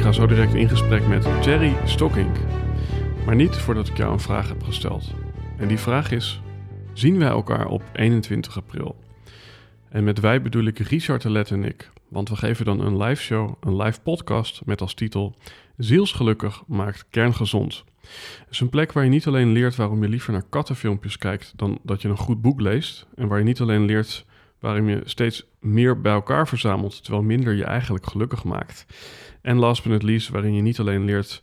Ik ga zo direct in gesprek met Jerry Stocking. Maar niet voordat ik jou een vraag heb gesteld. En die vraag is: zien wij elkaar op 21 april? En met wij bedoel ik Richard de Let en ik. Want we geven dan een live show, een live podcast met als titel Zielsgelukkig maakt kerngezond. Het is een plek waar je niet alleen leert waarom je liever naar kattenfilmpjes kijkt dan dat je een goed boek leest. En waar je niet alleen leert waarom je steeds meer bij elkaar verzamelt, terwijl minder je eigenlijk gelukkig maakt. En last but not least, waarin je niet alleen leert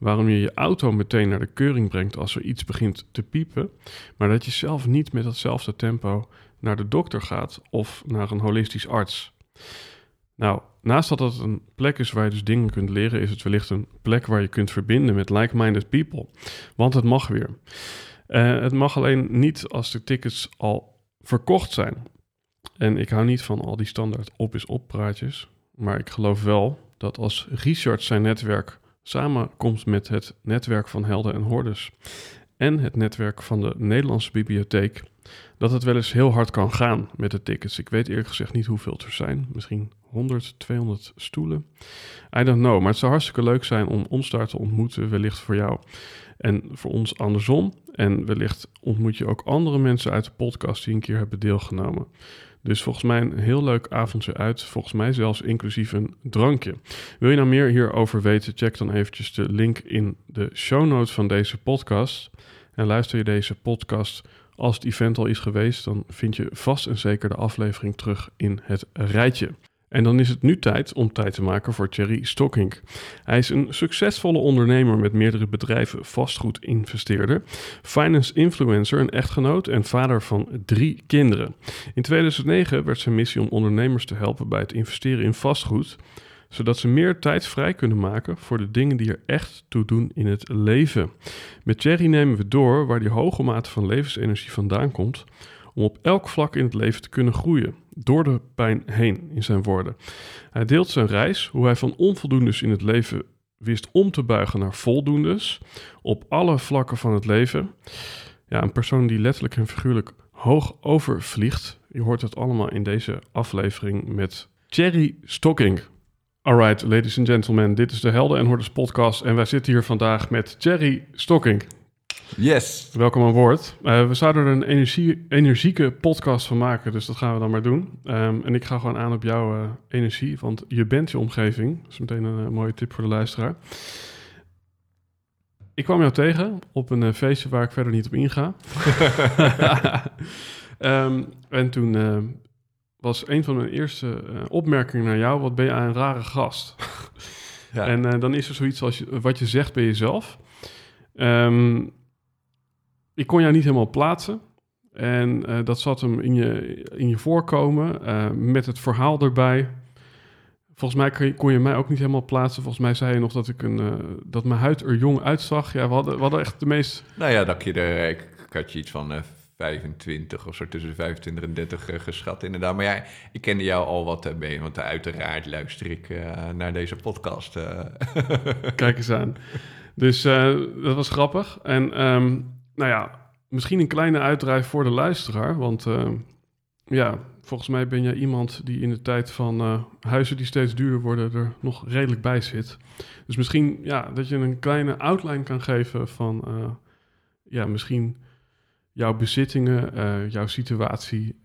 waarom je je auto meteen naar de keuring brengt als er iets begint te piepen, maar dat je zelf niet met datzelfde tempo naar de dokter gaat of naar een holistisch arts. Nou, naast dat het een plek is waar je dus dingen kunt leren, is het wellicht een plek waar je kunt verbinden met like-minded people. Want het mag weer. Uh, het mag alleen niet als de tickets al verkocht zijn. En ik hou niet van al die standaard op is op praatjes. Maar ik geloof wel dat als Richard zijn netwerk samenkomt met het netwerk van Helden en Hordes en het netwerk van de Nederlandse Bibliotheek, dat het wel eens heel hard kan gaan met de tickets. Ik weet eerlijk gezegd niet hoeveel er zijn. Misschien 100, 200 stoelen. I don't know. Maar het zou hartstikke leuk zijn om ons daar te ontmoeten, wellicht voor jou en voor ons andersom. En wellicht ontmoet je ook andere mensen uit de podcast die een keer hebben deelgenomen. Dus volgens mij een heel leuk avondje uit. Volgens mij zelfs inclusief een drankje. Wil je nou meer hierover weten? Check dan eventjes de link in de show notes van deze podcast. En luister je deze podcast als het event al is geweest, dan vind je vast en zeker de aflevering terug in het rijtje. En dan is het nu tijd om tijd te maken voor Thierry Stocking. Hij is een succesvolle ondernemer met meerdere bedrijven, vastgoedinvesteerder, finance influencer, een echtgenoot en vader van drie kinderen. In 2009 werd zijn missie om ondernemers te helpen bij het investeren in vastgoed zodat ze meer tijd vrij kunnen maken voor de dingen die er echt toe doen in het leven. Met Thierry nemen we door waar die hoge mate van levensenergie vandaan komt, om op elk vlak in het leven te kunnen groeien, door de pijn heen, in zijn woorden. Hij deelt zijn reis, hoe hij van onvoldoendes in het leven wist om te buigen naar voldoendes, op alle vlakken van het leven. Ja, een persoon die letterlijk en figuurlijk hoog overvliegt. Je hoort het allemaal in deze aflevering met Thierry Stocking. Alright, ladies and gentlemen, dit is de Helden en Hordes podcast en wij zitten hier vandaag met Thierry Stocking. Yes. Welkom aan boord. Uh, we zouden er een energie, energieke podcast van maken, dus dat gaan we dan maar doen. Um, en ik ga gewoon aan op jouw uh, energie, want je bent je omgeving. Dat is meteen een, een mooie tip voor de luisteraar. Ik kwam jou tegen op een feestje waar ik verder niet op inga. um, en toen was een van mijn eerste opmerkingen naar jou: wat ben je een rare gast? ja. En dan is er zoiets als je, wat je zegt bij jezelf. Um, ik kon jou niet helemaal plaatsen. En uh, dat zat hem in je, in je voorkomen, met het verhaal erbij. Volgens mij kon je, kon je, mij ook niet helemaal plaatsen. Volgens mij zei je nog dat, ik een, dat mijn huid er jong uitzag. Ja, we hadden, we hadden echt de meest... Nou ja, dat je er, ik, ik had je iets van 25 of zo, tussen 25 en 30 uh, geschat inderdaad. Maar ja, ik kende jou al wat mee, want uiteraard luister ik naar deze podcast. Kijk eens aan. Dus dat was grappig. En um, nou ja, misschien een kleine uitdrijf voor de luisteraar, want ja, volgens mij ben jij iemand die in de tijd van huizen die steeds duurder worden er nog redelijk bij zit. Dus misschien ja, dat je een kleine outline kan geven van ja, misschien jouw bezittingen, uh, jouw situatie,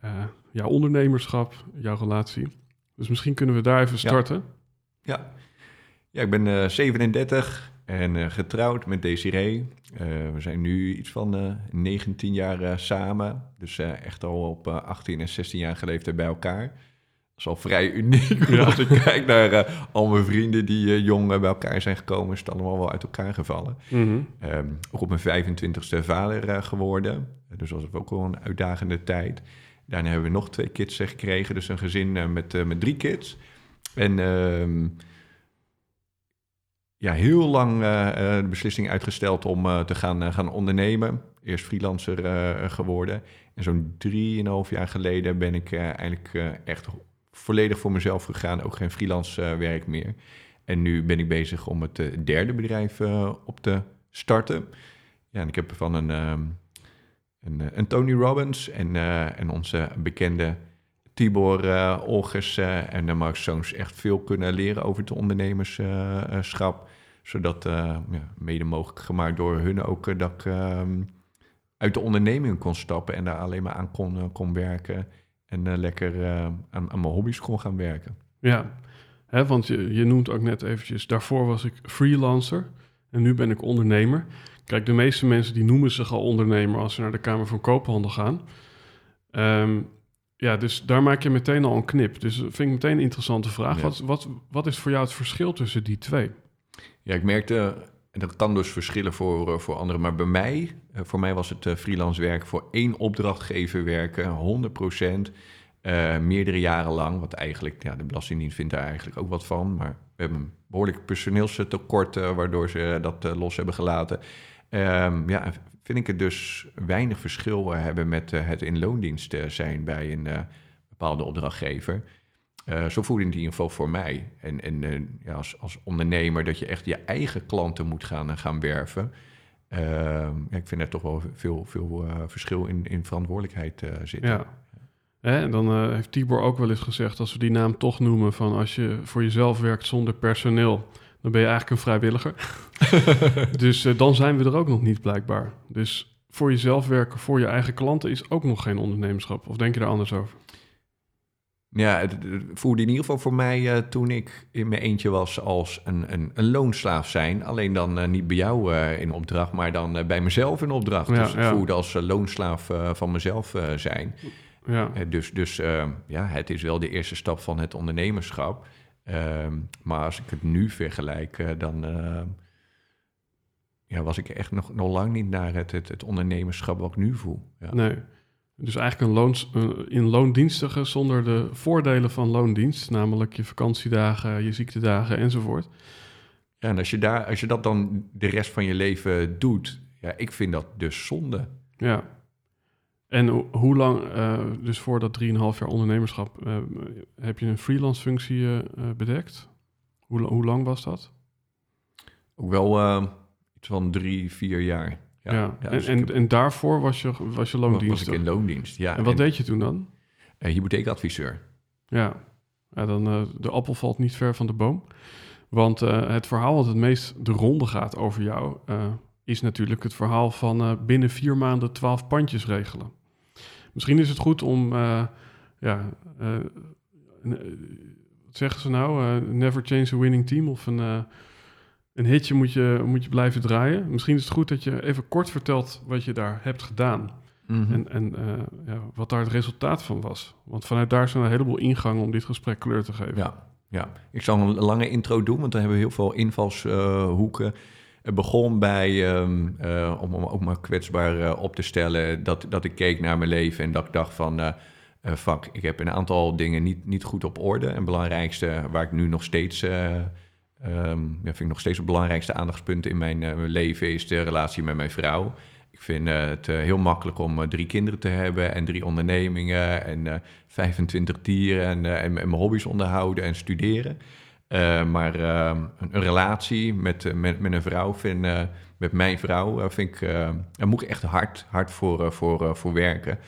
jouw ondernemerschap, jouw relatie. Dus misschien kunnen we daar even starten. Ja. Ja, ik ben uh, 37 en uh, getrouwd met Desiree. Uh, we zijn nu iets van 19 jaar samen. Dus echt al op 18 en 16 jaar geleefd bij elkaar. Dat is al vrij uniek. Ja. Als ik kijk naar al mijn vrienden die jong bij elkaar zijn gekomen, is het allemaal wel uit elkaar gevallen. Mm -hmm. um, ook op mijn 25ste vader geworden. Dus dat was ook wel een uitdagende tijd. Daarna hebben we nog twee kids gekregen. Dus een gezin met, met drie kids. En uh, ja, heel lang uh, de beslissing uitgesteld om uh, te gaan, gaan ondernemen. Eerst freelancer geworden. En zo'n drieënhalf jaar geleden ben ik eigenlijk echt volledig voor mezelf gegaan. Ook geen freelance werk meer. En nu ben ik bezig om het derde bedrijf op te starten. Ja, en ik heb van een, ehm, een, een Tony Robbins en, en onze bekende Tibor uh, Olgers uh, en de Mark echt veel kunnen leren over het ondernemerschap. zodat, uh, ja, mede mogelijk gemaakt door hun ook, dat ik ehm, uit de onderneming kon stappen en daar alleen maar aan kon, werken. En lekker aan, aan, mijn hobby's kon gaan werken. Ja, want je, je noemt ook net eventjes, daarvoor was ik freelancer en nu ben ik ondernemer. Kijk, de meeste mensen die noemen zich al ondernemer als ze naar de Kamer van Koophandel gaan. Um, ja, dus daar maak je meteen al een knip. Dus dat vind ik meteen een interessante vraag. Wat, wat, wat is voor jou het verschil tussen die twee? Ja, ik merkte, en dat kan dus verschillen voor, eh, voor anderen, maar bij mij, eh, voor mij was het uh, freelance werk voor één opdrachtgever werken, 100% uh, meerdere jaren lang. Wat eigenlijk, ja, de Belastingdienst vindt daar eigenlijk ook wat van. Maar we hebben een behoorlijk personeelstekort, waardoor ze dat los hebben gelaten. Um, ja, vind ik het dus weinig verschil hebben met uh, het in loondienst uh, zijn bij een uh, bepaalde opdrachtgever. zo voelde het in ieder geval voor mij. En, en ja, als, als ondernemer dat je echt je eigen klanten moet gaan, gaan werven. Ehm, ik vind er toch wel veel, veel verschil in, in verantwoordelijkheid zitten. Ja. En dan heeft Tibor ook wel eens gezegd, als we die naam toch noemen, van als je voor jezelf werkt zonder personeel, dan ben je eigenlijk een vrijwilliger. dus uh, dan zijn we er ook nog niet blijkbaar. Dus voor jezelf werken, voor je eigen klanten is ook nog geen ondernemerschap. Of denk je daar anders over? Ja, het, voelde in ieder geval voor mij uh, toen ik in mijn eentje was als een, een, een loonslaaf zijn. Alleen dan uh, niet bij jou uh, in opdracht, maar dan bij mezelf in opdracht. Ja, dus ja. voelde als loonslaaf van mezelf zijn. Ja. dus dus ja, het is wel de eerste stap van het ondernemerschap. Ehm, maar als ik het nu vergelijk, uh, dan uh, ja, was ik echt nog, nog lang niet naar het, het, het ondernemerschap wat ik nu voel. Ja. Nee, dus eigenlijk een loons, in loondienstige zonder de voordelen van loondienst, namelijk je vakantiedagen, je ziektedagen enzovoort. Ja, en als je, daar, als je dat dan de rest van je leven doet, ja, ik vind dat dus zonde. Ja, en hoe lang, uh, dus voor dat 3,5 jaar ondernemerschap, uh, heb je een freelance functie uh, bedekt? Hoe, hoe, lang was dat? Ook wel iets van drie, vier jaar. Ja, ja. ja dus en, en, en, daarvoor was je, was je loondienst? Was ik in loondienst, ja. En wat deed je toen dan? hypotheekadviseur. Ja, ja dan, de appel valt niet ver van de boom. Want het verhaal wat het meest de ronde gaat over jou is natuurlijk het verhaal van uh, binnen vier maanden twaalf pandjes regelen. Misschien is het goed om, uh, ja, uh, wat zeggen ze nou? never change a winning team of een, een hitje moet je, moet je blijven draaien. Misschien is het goed dat je even kort vertelt wat je daar hebt gedaan. Mm -hmm. En, en ja, wat daar het resultaat van was. Want vanuit daar zijn er een heleboel ingangen om dit gesprek kleur te geven. Ja, ja. ik zal een lange intro doen, want dan hebben we heel veel invalshoeken. Het begon bij, um, uh, om, ook maar kwetsbaar uh, op te stellen, dat, dat ik keek naar mijn leven en dat ik dacht van, uh, fuck, ik heb een aantal dingen niet, niet goed op orde. En het belangrijkste, waar ik nu nog steeds, um, ja, vind ik nog steeds het belangrijkste aandachtspunt in mijn leven, is de relatie met mijn vrouw. Ik vind het heel makkelijk om drie kinderen te hebben en drie ondernemingen en 25 dieren en, en, en mijn hobby's onderhouden en studeren. Uh, maar uh, een, een, relatie met, met, met een vrouw, vind, met mijn vrouw, vind ik, daar moet ik echt hard, hard voor, voor, voor werken.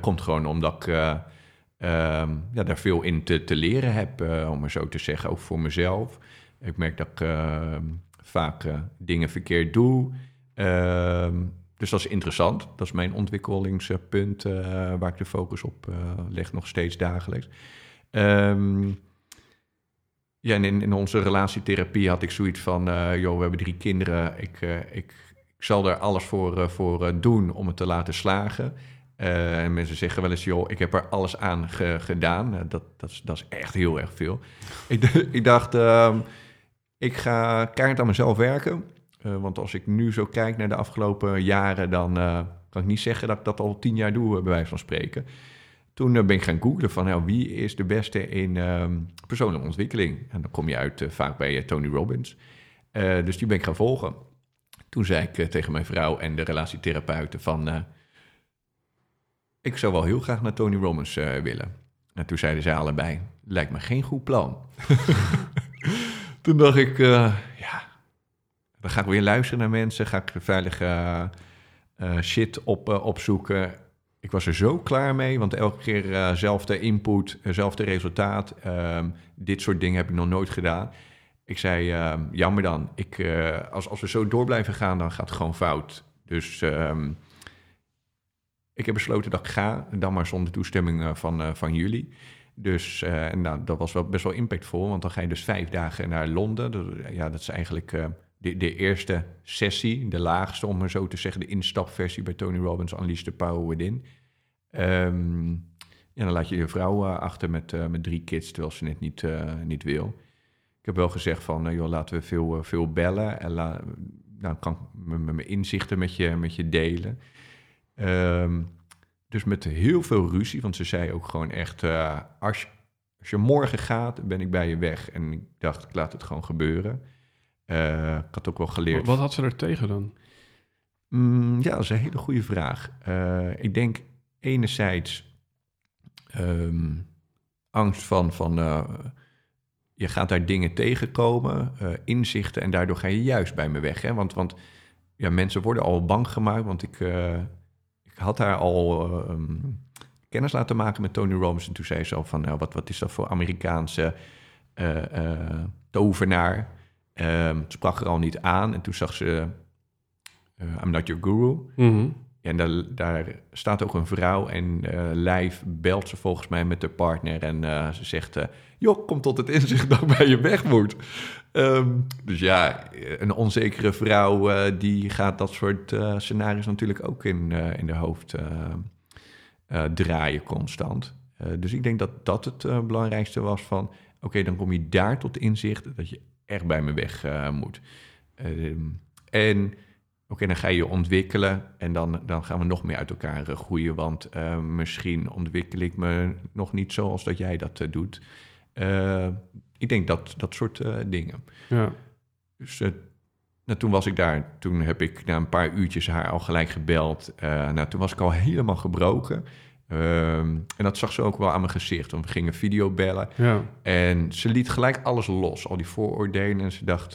komt gewoon omdat ik ehm, ja, daar veel in te, te leren heb, om maar zo te zeggen, ook voor mezelf. Ik merk dat ik ehm, vaak dingen verkeerd doe. Ehm, dus dat is interessant. Dat is mijn ontwikkelingspunt waar ik de focus op leg nog steeds dagelijks. Um, ja, en in, in onze relatietherapie had ik zoiets van, eh, joh, we hebben drie kinderen. Ik, eh, ik, ik zal er alles voor, eh, voor doen om het te laten slagen. En mensen zeggen wel eens, joh, ik heb er alles aan ge- gedaan. Dat, dat, is, dat is echt heel erg veel. ik, ik dacht, ehm, ik ga keihard aan mezelf werken. Want als ik nu zo kijk naar de afgelopen jaren, dan kan ik niet zeggen dat ik dat al tien jaar doe, bij wijze van spreken. Toen eh, ben ik gaan googlen van nou, wie is de beste in ehm, persoonlijke ontwikkeling. En dan kom je uit eh, vaak bij eh, Tony Robbins. Dus die ben ik gaan volgen. Toen zei ik tegen mijn vrouw en de relatietherapeuten van... ik zou wel heel graag naar Tony Robbins willen. En toen zeiden zij allebei, lijkt me geen goed plan. toen dacht ik, ja, dan ga ik weer luisteren naar mensen. Ga ik veilige shit op, opzoeken. Ik was er zo klaar mee, want elke keer zelfde input, zelfde resultaat. Ehm, dit soort dingen heb ik nog nooit gedaan. Ik zei, ehm, jammer dan. Ik, eh, als, als we zo door blijven gaan, dan gaat het gewoon fout. Dus ehm, ik heb besloten dat ik ga, dan maar zonder toestemming van, van jullie. Dus en nou, dat was wel best wel impactvol, want dan ga je dus vijf dagen naar Londen. Ja, dat is eigenlijk de, de eerste sessie, de laagste, om maar zo te zeggen, de instapversie bij Tony Robbins, Unleash the Power Within. Ehm, ja, dan laat je je vrouw eh, achter met, eh, met drie kids, terwijl ze net niet, eh, niet wil. Ik heb wel gezegd van, joh, laten we veel, veel bellen. En dan kan ik mijn inzichten met je, met je delen. Ehm, dus met heel veel ruzie, want ze zei ook gewoon echt... als, als je morgen gaat, ben ik bij je weg. En ik dacht, ik laat het gewoon gebeuren. Eh, ik had ook wel geleerd... Wat had ze er tegen dan? Mm, ja, dat is een hele goede vraag. Eh, ik denk enerzijds ehm, angst van, van eh, je gaat daar dingen tegenkomen, inzichten en daardoor ga je juist bij me weg. Hè? Want, want ja, mensen worden al bang gemaakt, want ik, ik had haar al eh, ehm, kennis laten maken met Tony Robbins en toen zei ze al van, nou, wat, wat is dat voor Amerikaanse tovenaar? Het sprak er al niet aan en toen zag ze eh, I'm not your guru. Mhm. En daar, daar staat ook een vrouw en eh lijf belt ze volgens mij met de partner. En eh, ze zegt, joh, kom tot het inzicht dat bij je weg moet. Ehm, dus ja, een onzekere vrouw die gaat dat soort scenario's natuurlijk ook in, in de hoofd draaien constant. Dus ik denk dat dat het belangrijkste was van... oké, dan kom je daar tot inzicht dat je echt bij me weg eh, moet. Ehm, en oké, dan ga je ontwikkelen en dan, dan gaan we nog meer uit elkaar eh, groeien. Want eh, misschien ontwikkel ik me nog niet zoals dat jij dat doet. Ik denk dat dat soort dingen. Ja. Dus nou, toen was ik daar. Toen heb ik na een paar uurtjes haar al gelijk gebeld. Nou, toen was ik al helemaal gebroken. Ehm, en dat zag ze ook wel aan mijn gezicht. Want we gingen video bellen. Ja. En ze liet gelijk alles los, al die vooroordelen. En ze dacht,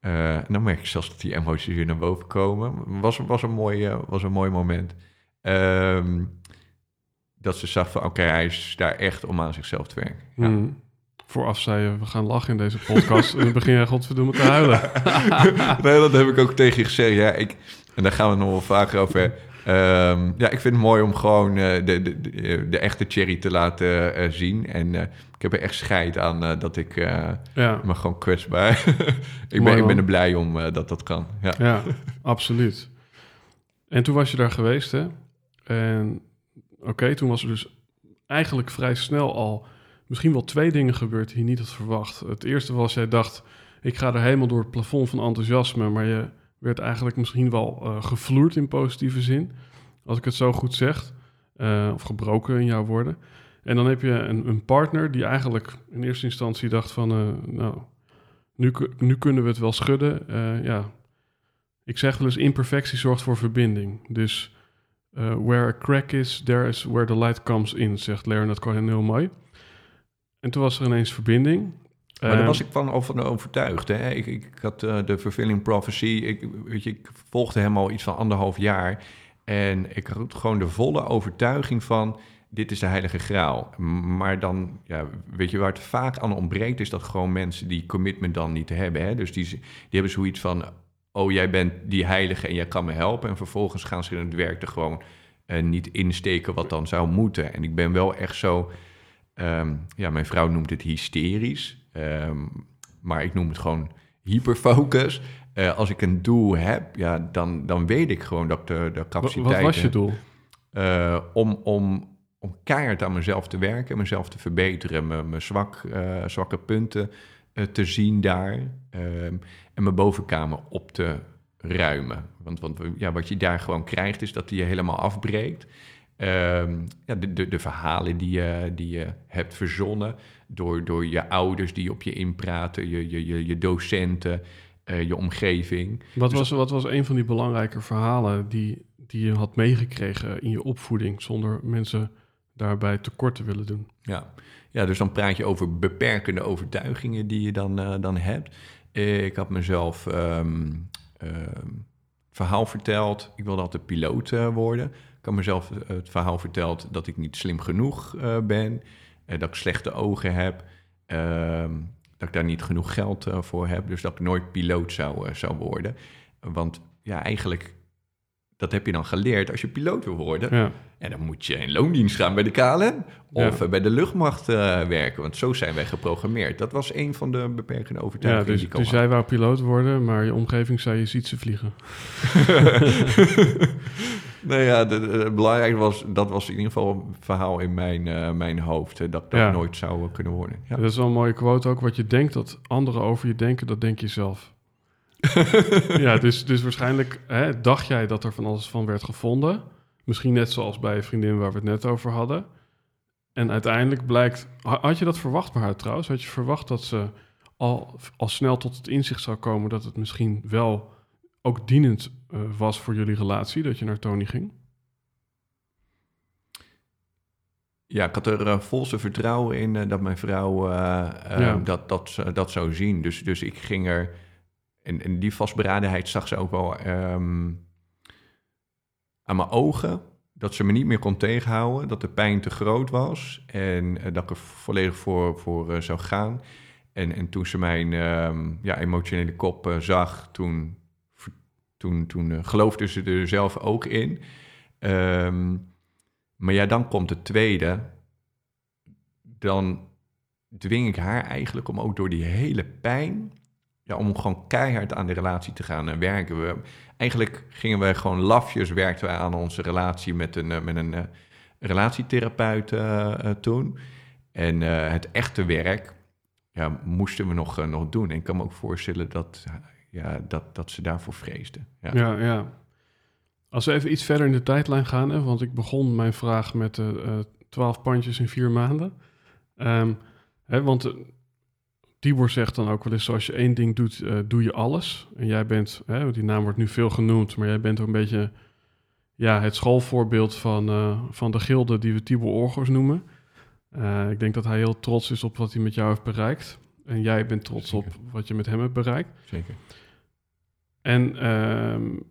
en dan merk ik zelfs dat die emoties weer naar boven komen. Was, was, een, mooi, was een mooi moment. Ehm, dat ze zag van, oké, hij is daar echt om aan zichzelf te werken. Ja. Mhm. Vooraf zei je, we gaan lachen in deze podcast. en dan begin jij godverdomme te huilen. nee, dat heb ik ook tegen je gezegd. Ja, ik, en daar gaan we nog wel vaker over. Ehm, ja, ik vind het mooi om gewoon eh, de, de, de, de echte Cherry te laten eh, zien. En eh, ik heb er echt scheid aan dat ik Ja, me gewoon kwetsbaar... ik, ben, ik ben er blij om dat dat kan. Ja. ja, absoluut. En toen was je daar geweest, hè? En oké, toen was er dus eigenlijk vrij snel al misschien wel twee dingen gebeurd die je niet had verwacht. Het eerste was, jij dacht, ik ga er helemaal door het plafond van enthousiasme, maar je werd eigenlijk misschien wel eh, gevloerd in positieve zin, als ik het zo goed zeg, Eh, of gebroken in jouw woorden. En dan heb je een, een partner die eigenlijk in eerste instantie dacht van, eh, nou, nu, nu kunnen we het wel schudden. Ja, ik zeg wel eens, imperfectie zorgt voor verbinding. Dus where a crack is, there is where the light comes in, zegt Leonard Cohen heel mooi. En toen was er ineens verbinding. Maar daar Eh, was ik van over, overtuigd. Hè? Ik, ik, had eh, de Fulfilling Prophecy. Ik, weet je, ik volgde hem al iets van anderhalf jaar. En ik had gewoon de volle overtuiging van... dit is de heilige graal. Maar dan, ja, weet je, waar het vaak aan ontbreekt... is dat gewoon mensen die commitment dan niet hebben. Hè? Dus die, die hebben zoiets van... oh, jij bent die heilige en jij kan me helpen. En vervolgens gaan ze in het werk er gewoon eh, niet insteken wat dan zou moeten. En ik ben wel echt zo... Ehm, ja, mijn vrouw noemt het hysterisch, ehm, maar ik noem het gewoon hyperfocus. Uh, als ik een doel heb, ja, dan, dan weet ik gewoon dat ik de, de capaciteit... Wat was je doel? Uh, om, om, om keihard aan mezelf te werken, mezelf te verbeteren, mijn, mijn zwak, uh, zwakke punten te zien daar ehm, en mijn bovenkamer op te ruimen. Want, want ja, wat je daar gewoon krijgt is dat die je helemaal afbreekt. Um, ja, de, de, de, verhalen die je, die je hebt verzonnen door, door je ouders die op je inpraten, je, je, je, je docenten, uh, je omgeving. Wat, dus was, wat was een van die belangrijke verhalen die, die je had meegekregen in je opvoeding, zonder mensen daarbij tekort te willen doen? Ja. ja, dus dan praat je over beperkende overtuigingen die je dan, uh, dan hebt. Ik had mezelf um, verhaal verteld, ik wilde altijd piloot uh, worden. Ik had mezelf het verhaal verteld dat ik niet slim genoeg ben, dat ik slechte ogen heb, uh, dat ik daar niet genoeg geld voor heb, dus dat ik nooit piloot zou, zou worden. Want ja, eigenlijk, dat heb je dan geleerd als je piloot wil worden. Ja. En dan moet je in loondienst gaan bij de KLM of ja. bij de luchtmacht werken, want zo zijn wij geprogrammeerd. Dat was een van de beperkende overtuigingen. Ja, dus, die ik dus jij wou piloot worden, maar je omgeving zei je ziet ze vliegen. Nou ja, het belangrijke was, dat was in ieder geval een verhaal in mijn, uh, mijn hoofd. Hè, dat dat ja. nooit zou kunnen worden. Ja. Dat is wel een mooie quote ook. Wat je denkt dat anderen over je denken, dat denk je zelf. ja, dus, dus waarschijnlijk hè, dacht jij dat er van alles van werd gevonden. Misschien net zoals bij een vriendin waar we het net over hadden. En uiteindelijk blijkt... Had je dat verwacht bij haar trouwens? Had je verwacht dat ze al, al snel tot het inzicht zou komen... dat het misschien wel ook dienend was voor jullie relatie, dat je naar Tony ging? Ja, ik had er uh, volste vertrouwen in uh, dat mijn vrouw ja. dat, dat, dat zou zien. Dus, dus ik ging er... En, en die vastberadenheid zag ze ook wel um, aan mijn ogen. Dat ze me niet meer kon tegenhouden. Dat de pijn te groot was. En dat ik er volledig voor, voor zou gaan. En, en toen ze mijn um, ja, emotionele kop zag, toen toen, toen uh, geloofde ze er zelf ook in. Um, maar ja, dan komt het tweede. Dan dwing ik haar eigenlijk om ook door die hele pijn... Ja, om gewoon keihard aan de relatie te gaan werken. We, eigenlijk gingen we gewoon lafjes, werkten wij aan onze relatie met een, met een uh, relatietherapeut toen. En het echte werk ja, moesten we nog, nog doen. En ik kan me ook voorstellen dat ja, dat, dat ze daarvoor vreesden. Ja. ja, ja. Als we even iets verder in de tijdlijn gaan, hè, want ik begon mijn vraag met uh, twaalf pandjes in vier maanden. Um, hè, want uh, Tibor zegt dan ook wel eens, als je één ding doet, uh, doe je alles. En jij bent, hè, die naam wordt nu veel genoemd, maar jij bent ook een beetje ja, het schoolvoorbeeld van, van de gilde die we Tibor Orgos noemen. Ik denk dat hij heel trots is op wat hij met jou heeft bereikt. En jij bent trots Zeker. op wat je met hem hebt bereikt. Zeker. En um,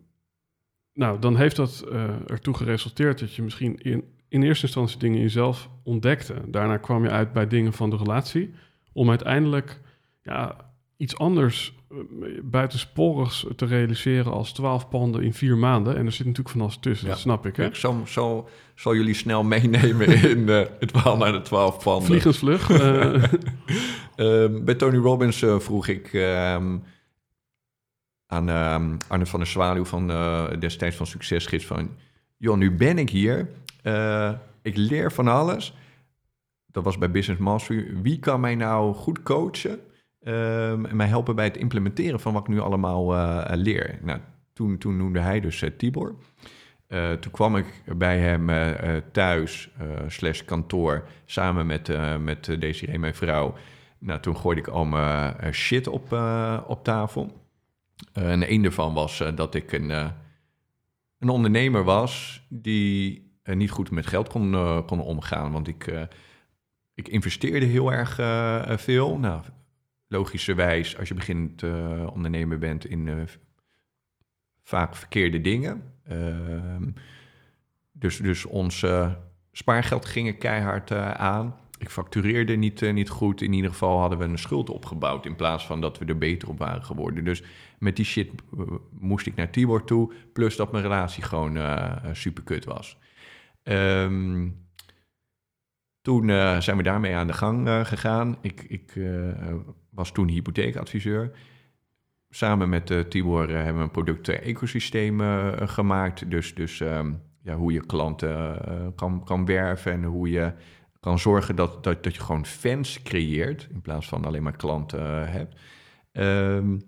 nou, dan heeft dat uh, ertoe geresulteerd dat je misschien in, in eerste instantie dingen in jezelf ontdekte. Daarna kwam je uit bij dingen van de relatie. Om uiteindelijk ja, iets anders uh, buitensporigs te realiseren als twaalf panden in vier maanden. En er zit natuurlijk van alles tussen, ja. dat snap ik. Hè? Ik zal, zal, zal jullie snel meenemen in uh, het verhaal naar de twaalf panden. Vliegensvlug. uh, bij Tony Robbins vroeg ik um, aan uh, Arne van der Zwaluw van uh, destijds van Succesgids van... joh, nu ben ik hier, uh, ik leer van alles. Dat was bij Business Mastery. Wie kan mij nou goed coachen um, en mij helpen bij het implementeren van wat ik nu allemaal uh, leer? Nou, toen, toen noemde hij dus Tibor. toen kwam ik bij hem thuis, slash kantoor, samen met, met Desiree, mijn vrouw... Nou, toen gooide ik al mijn shit op, op tafel. Uh, en een daarvan was uh, dat ik een, uh, een ondernemer was die niet goed met geld kon, kon omgaan. Want ik, ik investeerde heel erg veel. Nou, logischerwijs, als je begint ondernemer bent in vaak verkeerde dingen. Ehm, dus, dus ons spaargeld ging keihard aan. Ik factureerde niet, uh, niet goed. In ieder geval hadden we een schuld opgebouwd in plaats van dat we er beter op waren geworden. Dus met die shit moest ik naar Tibor toe. Plus dat mijn relatie gewoon uh, super kut was. Um, Toen eh, zijn we daarmee aan de gang eh, gegaan. Ik, ik eh, was toen hypotheekadviseur. Samen met Tibor hebben we een product-ecosysteem gemaakt. Dus, dus ehm, ja, hoe je klanten kan, kan werven en hoe je kan zorgen dat, dat, dat je gewoon fans creëert in plaats van alleen maar klanten hebt. Ehm,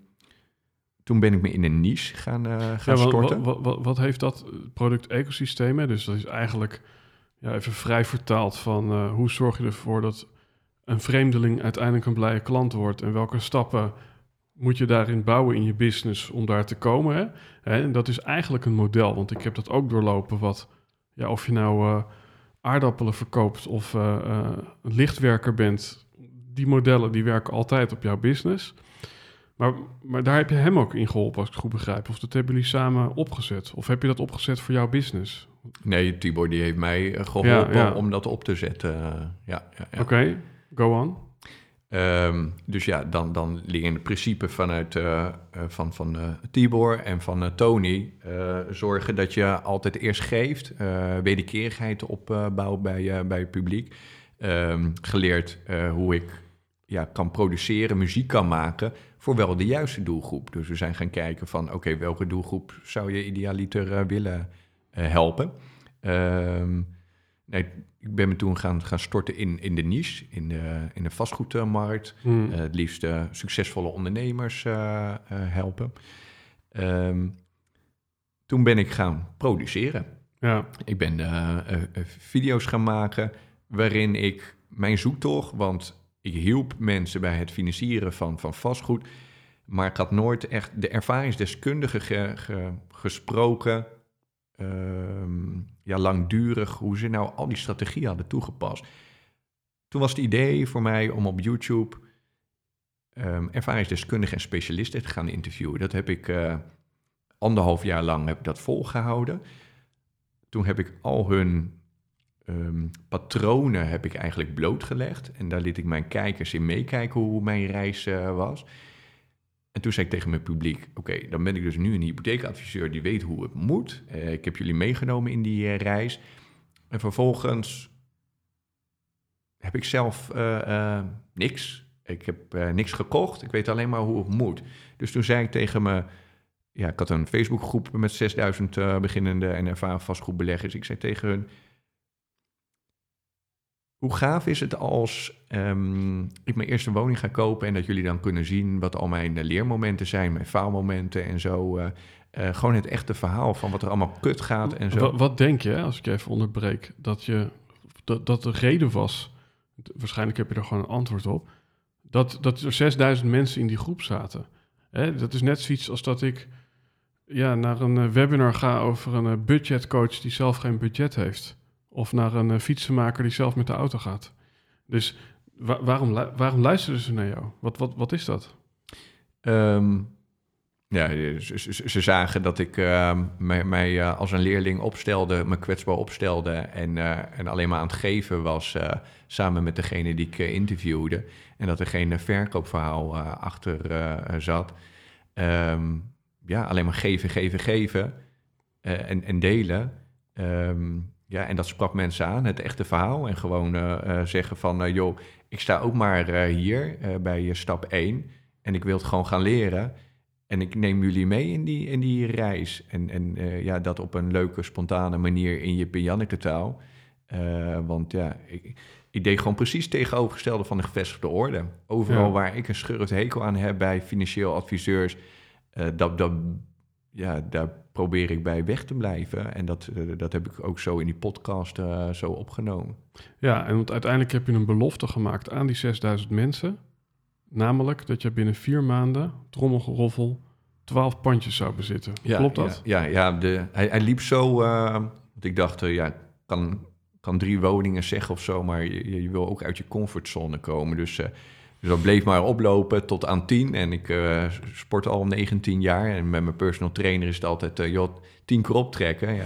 toen ben ik me in een niche gaan, gaan ja, storten. Wat, wat, wat, heeft dat product-ecosysteem? Dus dat is eigenlijk ja, even vrij vertaald van uh, hoe zorg je ervoor dat een vreemdeling uiteindelijk een blije klant wordt en welke stappen moet je daarin bouwen in je business om daar te komen. Hè? En dat is eigenlijk een model, want ik heb dat ook doorlopen. Wat, ja, of je nou uh, aardappelen verkoopt of uh, een lichtwerker bent, die modellen die werken altijd op jouw business. Maar, maar daar heb je hem ook in geholpen, als ik het goed begrijp. Of dat hebben jullie samen opgezet? Of heb je dat opgezet voor jouw business? Nee, Tibor die heeft mij eh, geholpen om dat op te zetten. ja, ja, ja. Oké, go on. Um, dus ja, dan, dan liggen het principe vanuit uh, van, van uh, Tibor en van Tony zorgen dat je altijd eerst geeft, wederkerigheid opbouwt bij, bij het publiek. Um, geleerd hoe ik ja, kan produceren, muziek kan maken voor wel de juiste doelgroep. Dus we zijn gaan kijken van oké, welke doelgroep zou je idealiter willen eh, helpen. Ehm, nee, ik ben me toen gaan, gaan storten in, in de niche, in de, in de vastgoedmarkt. Hmm. Eh, het liefst succesvolle ondernemers eh, helpen. Ehm, toen ben ik gaan produceren. Ja. Ik ben video's gaan maken waarin ik mijn zoektocht, want ik hielp mensen bij het financieren van, van vastgoed, maar ik had nooit echt de ervaringsdeskundige gesproken ja, langdurig, hoe ze nou al die strategieën hadden toegepast. Toen was het idee voor mij om op YouTube um, ervaringsdeskundigen en specialisten te gaan interviewen. Dat heb ik uh, anderhalf jaar lang heb ik dat volgehouden. Toen heb ik al hun um, patronen heb ik eigenlijk blootgelegd. En daar liet ik mijn kijkers in meekijken hoe mijn reis uh, was. En toen zei ik tegen mijn publiek: Oké, dan ben ik dus nu een hypotheekadviseur die weet hoe het moet. Uh, ik heb jullie meegenomen in die uh, reis. En vervolgens heb ik zelf uh, niks. Ik heb niks gekocht. Ik weet alleen maar hoe het moet. Dus toen zei ik tegen me. Ja, ik had een Facebookgroep met 6000 beginnende en ervaren vastgoedbeleggers. Ik zei tegen hun: hoe gaaf is het als um, ik mijn eerste woning ga kopen en dat jullie dan kunnen zien wat al mijn eh, leermomenten zijn, mijn faalmomenten en zo. Uh, uh, gewoon het echte verhaal van wat er allemaal kut gaat en zo. Wat, denk je, als ik je even onderbreek, dat, je, dat, dat de reden was, waarschijnlijk heb je er gewoon een antwoord op, dat, dat er 6000 mensen in die groep zaten. Hè? Dat is net zoiets als dat ik ja, naar een webinar ga over een budgetcoach die zelf geen budget heeft. Of naar een fietsenmaker die zelf met de auto gaat. Dus waarom, waarom luisteren ze naar jou? Wat, wat, wat is dat? Ehm, ja, ze, ze, zagen dat ik uh, mij, mij uh, als een leerling opstelde, me kwetsbaar opstelde en, uh, en alleen maar aan het geven was samen met degene die ik interviewde. En dat er geen verkoopverhaal achter zat. Um, ja, alleen maar geven, geven, geven en, en delen. Ja, en dat sprak mensen aan, het echte verhaal. En gewoon zeggen van, joh, ik sta ook maar hier bij stap 1 en ik wil het gewoon gaan leren. En ik neem jullie mee in die, in die reis. En, en ja, dat op een leuke, spontane manier in je Janneke taal. want ja, ik, ik, deed gewoon precies tegenovergestelde van de gevestigde orde. Overal waar ik een schurft hekel aan heb bij financieel adviseurs... dat, dat, ja, daar probeer ik bij weg te blijven. En dat, eh, dat heb ik ook zo in die podcast uh, zo opgenomen. Ja, en want uiteindelijk heb je een belofte gemaakt aan die 6000 mensen. Namelijk dat je binnen vier maanden, trommelgeroffel, 12 pandjes zou bezitten. Ja, Klopt dat? Ja, ja, ja de, hij, hij liep zo. Uh, want ik dacht, uh, ja, kan, kan drie woningen zeggen of zo, maar je, je wil ook uit je comfortzone komen. Dus dus dat bleef maar oplopen tot aan 10. En ik uh, sport al 19 jaar. En met mijn personal trainer is het altijd, uh, joh, 10 keer optrekken. Ja.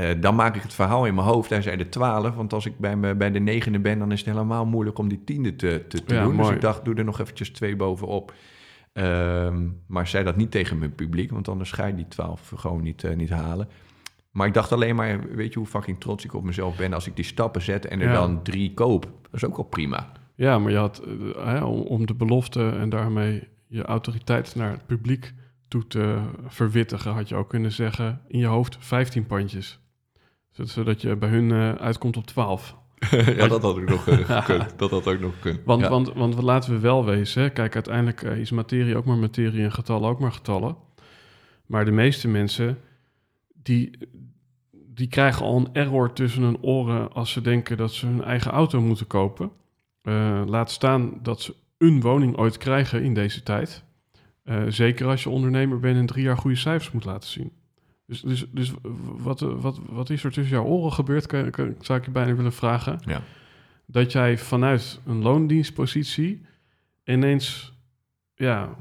Uh, dan maak ik het verhaal in mijn hoofd. Hij zei de 12. Want als ik bij, me, bij de negende ben, dan is het helemaal moeilijk om die tiende te, te, te doen. Dus ik dacht, doe er nog eventjes twee bovenop. Um, maar zei dat niet tegen mijn publiek, want anders ga je die 12 gewoon niet, niet halen. Maar ik dacht alleen maar, weet je hoe fucking trots ik op mezelf ben als ik die stappen zet en er Ja. dan drie koop. Dat is ook wel prima. Ja, maar je had eh, hè, om, de belofte en daarmee je autoriteit naar het publiek toe te verwittigen, had je ook kunnen zeggen in je hoofd 15 pandjes. Zodat- je bij hun eh, uitkomt op 12. ja, dat had ook nog eh, gekund. Dat had ook nog gekund. Want, Ja. want, want laten we wel wezen, hè, kijk, uiteindelijk is materie ook maar materie en getallen ook maar getallen. Maar de meeste mensen, die, die krijgen al een error tussen hun oren als ze denken dat ze hun eigen auto moeten kopen. Eh, laat staan dat ze een woning ooit krijgen in deze tijd. Eh, zeker als je ondernemer bent en drie jaar goede cijfers moet laten zien. Dus, dus, dus wat, wat, wat is er tussen jouw oren gebeurd, kan, kan, zou ik je bijna willen vragen Ja. dat jij vanuit een loondienstpositie ineens, ja,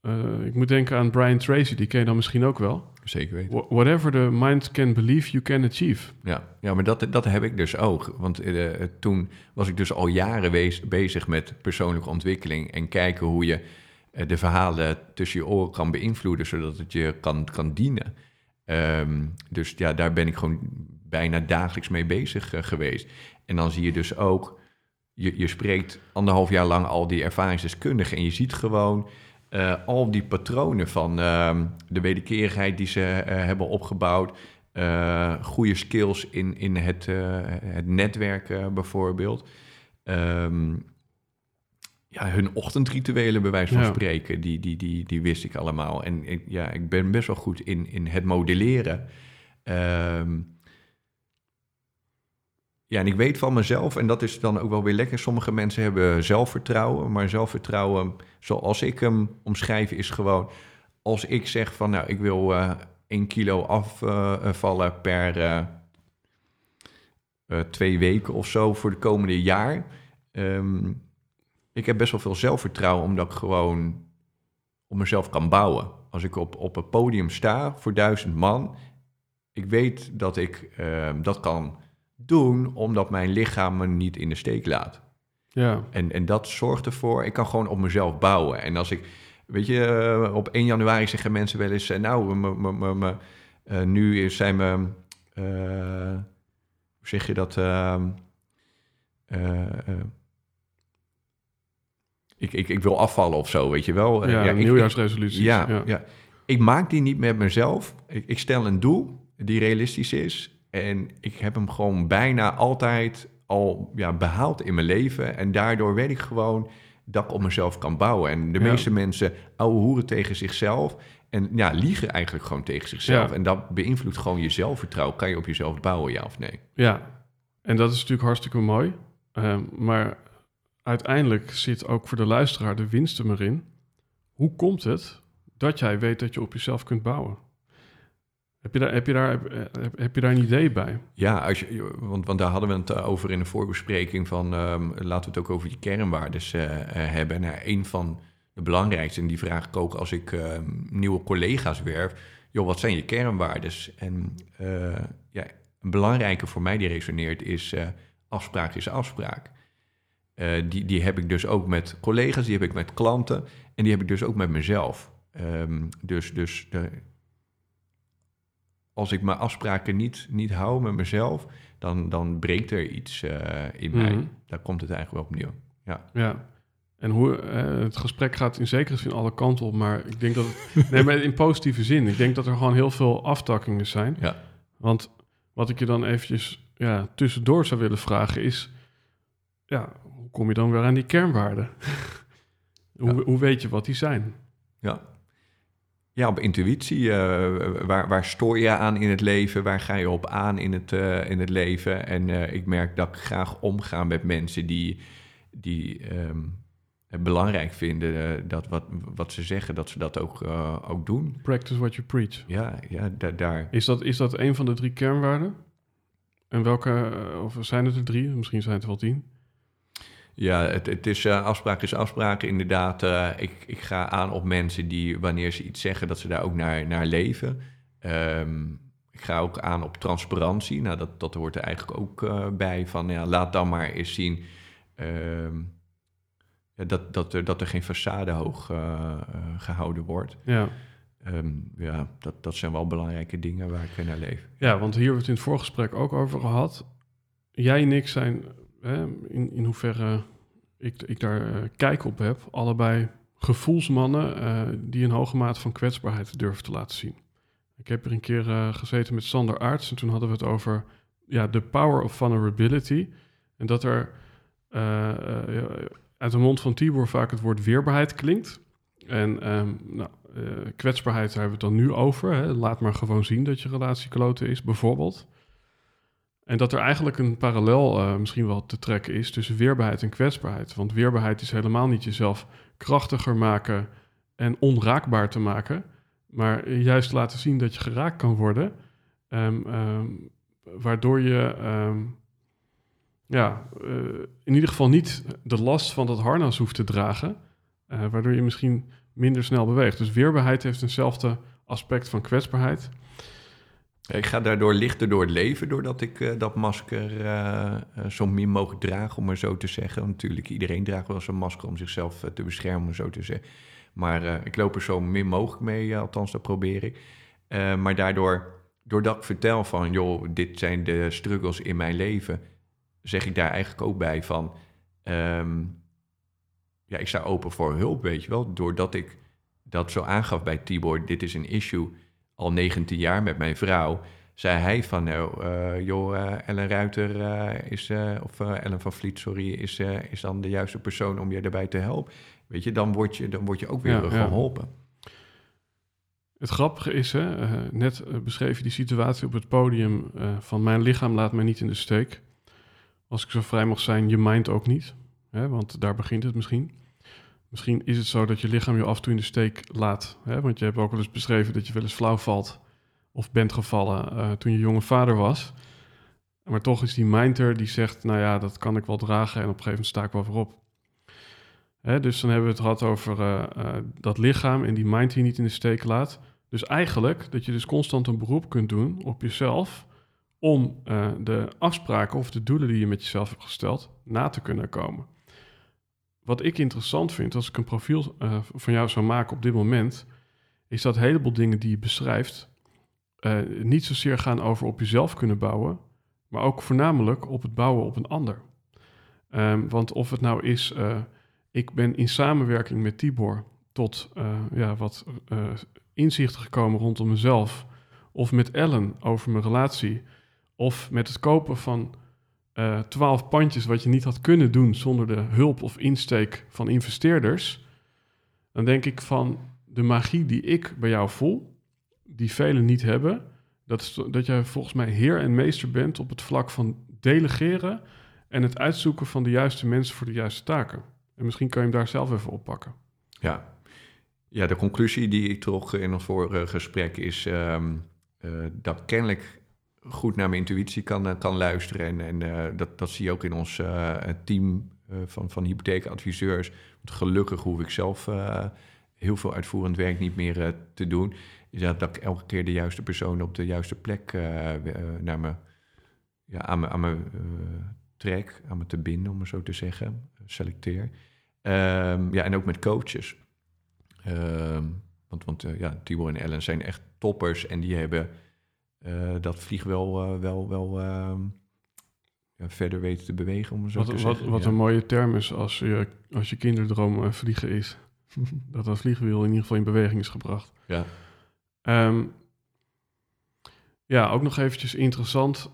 eh, ik moet denken aan Brian Tracy, die ken je dan misschien ook wel. Zeker weten. Wha- Whatever the mind can believe, you can achieve. Ja, ja maar dat, dat heb ik dus ook. Want eh, toen was ik dus al jaren wees- bezig met persoonlijke ontwikkeling en kijken hoe je eh, de verhalen tussen je oren kan beïnvloeden, zodat het je kan, kan dienen. Ehm, dus ja, daar ben ik gewoon bijna dagelijks mee bezig eh, geweest. En dan zie je dus ook, je, je spreekt anderhalf jaar lang al die ervaringsdeskundigen en je ziet gewoon eh, al die patronen van ehm, de wederkerigheid die ze eh, hebben opgebouwd, eh, goede skills in, in het, het netwerken bijvoorbeeld. Ehm, ja, hun ochtendrituelen, bij wijze van Ja. spreken, die, die, die, die wist ik allemaal. En ik, ja, ik ben best wel goed in, in het modelleren. Ehm, ja, en ik weet van mezelf, en dat is dan ook wel weer lekker. Sommige mensen hebben zelfvertrouwen, maar zelfvertrouwen, zoals ik hem omschrijf, is gewoon als ik zeg van, nou, ik wil 1 kilo afvallen per eh, eh, twee weken of zo voor de komende jaar. Ehm, ik heb best wel veel zelfvertrouwen, omdat ik gewoon op mezelf kan bouwen. Als ik op, op een podium sta voor duizend man, ik weet dat ik ehm, dat kan doen, omdat mijn lichaam me niet in de steek laat. Ja, En, en dat zorgt ervoor, ik kan gewoon op mezelf bouwen. En als ik, weet je, eh, op 1 januari zeggen mensen wel eens, eh, nou, me, me, me, me, eh, nu zijn we, hoe zeg je dat? ehm, eh, eh, ik, ik, ik wil afvallen of zo, weet je wel. Ja, nieuwjaarsresoluties. ja, ja. ja. ik maak die niet met mezelf. Ik, ik stel een doel die realistisch is. En ik heb hem gewoon bijna altijd al ja, behaald in mijn leven. En daardoor weet ik gewoon dat ik op mezelf kan bouwen. En de Ja. meeste mensen ouwe hoeren tegen zichzelf. En ja, liegen eigenlijk gewoon tegen zichzelf. Ja. En dat beïnvloedt gewoon je zelfvertrouwen. Kan je op jezelf bouwen, ja of nee? Ja, en dat is natuurlijk hartstikke mooi. Ehm, maar uiteindelijk zit ook voor de luisteraar de winst er maar in. Hoe komt het dat jij weet dat je op jezelf kunt bouwen? Heb je daar, heb je daar, heb, heb- je daar een idee bij? Ja, als want, want daar hadden we het eh, over in de voorbespreking van ehm, laten we het ook over die kernwaardes eh, eh, hebben. Nou, een van de belangrijkste, en die vraag ik ook als ik ehm, nieuwe collega's werf, joh, wat zijn je kernwaardes? En eh, ja, een belangrijke voor mij die resoneert is eh, afspraak is afspraak. Eh, die, die heb ik dus ook met collega's, die heb ik met klanten en die heb ik dus ook met mezelf. Ehm, dus dus de, als ik mijn afspraken niet, niet hou met mezelf, dan, dan breekt er iets eh, in mij. Mhm. Daar komt het eigenlijk wel opnieuw. Ja. Ja. En hoe, eh, het gesprek gaat in zekere zin alle kanten op, maar ik denk dat het, nee, maar in positieve zin. Ik denk dat er gewoon heel veel aftakkingen zijn. Ja. Want wat ik je dan eventjes ja, tussendoor zou willen vragen is, ja, hoe kom je dan weer aan die kernwaarden? hoe, Ja. hoe weet je wat die zijn? Ja. Ja, op intuïtie. eh, waar, waar stoor je aan in het leven? Waar ga je op aan in het, eh, in het leven? En eh, ik merk dat ik graag omga met mensen die, die ehm, het belangrijk vinden dat wat, wat ze zeggen, dat ze dat ook, ook doen. Practice what you preach. Ja, ja da- daar. Is dat, is dat een van de drie kernwaarden? En welke, of zijn het er drie? Misschien zijn het er wel tien. Ja, het, het is eh, afspraak is afspraak. Inderdaad, eh, ik, ik ga aan op mensen die, wanneer ze iets zeggen, dat ze daar ook naar, naar leven. Ehm, ik ga ook aan op transparantie. Nou, dat, dat hoort er eigenlijk ook eh, bij. Van ja, laat dan maar eens zien ehm, dat, dat, er, dat er geen façade hoog eh, eh, gehouden wordt. Ja, ehm, ja, dat, dat zijn wel belangrijke dingen waar ik naar leef. Ja, want hier hebben we het in het voorgesprek ook over gehad. Jij en ik zijn, in, in hoeverre ik, ik daar uh, kijk op heb, allebei gevoelsmannen uh, die een hoge mate van kwetsbaarheid durven te laten zien. Ik heb er een keer uh, gezeten met Sander Aarts en toen hadden we het over ja, de power of vulnerability. En dat er uit de mond van Tibor vaak het woord weerbaarheid klinkt. En um, nou, kwetsbaarheid, daar hebben we het dan nu over. Hè. Laat maar gewoon zien dat je relatie kloten is, bijvoorbeeld. En dat er eigenlijk een parallel uh, misschien wel te trekken is tussen weerbaarheid en kwetsbaarheid. Want weerbaarheid is helemaal niet jezelf krachtiger maken en onraakbaar te maken, maar juist laten zien dat je geraakt kan worden, um, um, waardoor je um, ja, uh, in ieder geval niet de last van dat harnas hoeft te dragen, uh, waardoor je misschien minder snel beweegt. Dus weerbaarheid heeft eenzelfde aspect van kwetsbaarheid. Ik ga daardoor lichter door het leven, doordat ik uh, dat masker uh, zo min mogelijk draag, om maar zo te zeggen. Natuurlijk, iedereen draagt wel zo'n masker om zichzelf te beschermen, om zo te zeggen. Maar ik loop er zo min mogelijk mee, althans dat probeer ik. maar daardoor, doordat ik vertel van, joh, dit zijn de struggles in mijn leven, zeg ik daar eigenlijk ook bij van, um, ja, ik sta open voor hulp, weet je wel. Doordat ik dat zo aangaf bij Tibor, dit is een issue al 19 jaar met mijn vrouw, zei hij van, nou, uh, joh, uh, Ellen Ruiter uh, is, of Ellen van Vliet, sorry, is, is dan de juiste persoon om je daarbij te helpen. Weet je, dan word je, dan word je ook weer ja, geholpen. Ja. Het grappige is, hè, net beschreef je die situatie op het podium van mijn lichaam laat mij niet in de steek. Als ik zo vrij mag zijn, je mind ook niet. Hè, want daar begint het misschien. Misschien is het zo dat je lichaam je af en toe in de steek laat. Hè? Want je hebt ook wel eens beschreven dat je wel eens flauw valt of bent gevallen uh, toen je jonge vader was. Maar toch is die mind er die zegt, nou ja, dat kan ik wel dragen en op een gegeven moment sta ik wel voorop. Hè? Dus dan hebben we het gehad over uh, uh, dat lichaam en die mind die niet in de steek laat. Dus eigenlijk dat je dus constant een beroep kunt doen op jezelf om de afspraken of de doelen die je met jezelf hebt gesteld na te kunnen komen wat ik interessant vind als ik een profiel uh, van jou zou maken op dit moment, is dat een heleboel dingen die je beschrijft uh, niet zozeer gaan over op jezelf kunnen bouwen, maar ook voornamelijk op het bouwen op een ander. Um, want of het nou is, uh, ik ben in samenwerking met Tibor tot ja, wat inzichten gekomen rondom mezelf, of met Ellen over mijn relatie, of met het kopen van twaalf pandjes wat je niet had kunnen doen zonder de hulp of insteek van investeerders, dan denk ik van de magie die ik bij jou voel, die velen niet hebben, dat, is, dat jij volgens mij heer en meester bent op het vlak van delegeren en het uitzoeken van de juiste mensen voor de juiste taken. En misschien kan je hem daar zelf even oppakken. Ja, ja de conclusie die ik trok in ons vorige gesprek is um, uh, dat kennelijk goed naar mijn intuïtie kan, eh, kan luisteren. En, en uh, dat, dat zie je ook in ons uh, team van, van hypotheekadviseurs. Gelukkig hoef ik zelf heel veel uitvoerend werk niet meer te doen. Is dat, ik elke keer de juiste persoon op de juiste plek naar me, ja, aan me, aan me trek, aan me te binden, om het zo te zeggen. Selecteer. Um, ja, en ook met coaches. Um, want want ja, Tibor en Ellen zijn echt toppers en die hebben dat vlieg wel, uh, wel, wel uh, ja, verder weten te bewegen, om zo wat, te wat, zeggen. Wat ja. een mooie term is als je, als je kinderdroom eh, vliegen is. dat dat vliegwiel in ieder geval in beweging is gebracht. Ja. Um, ja, ook nog eventjes interessant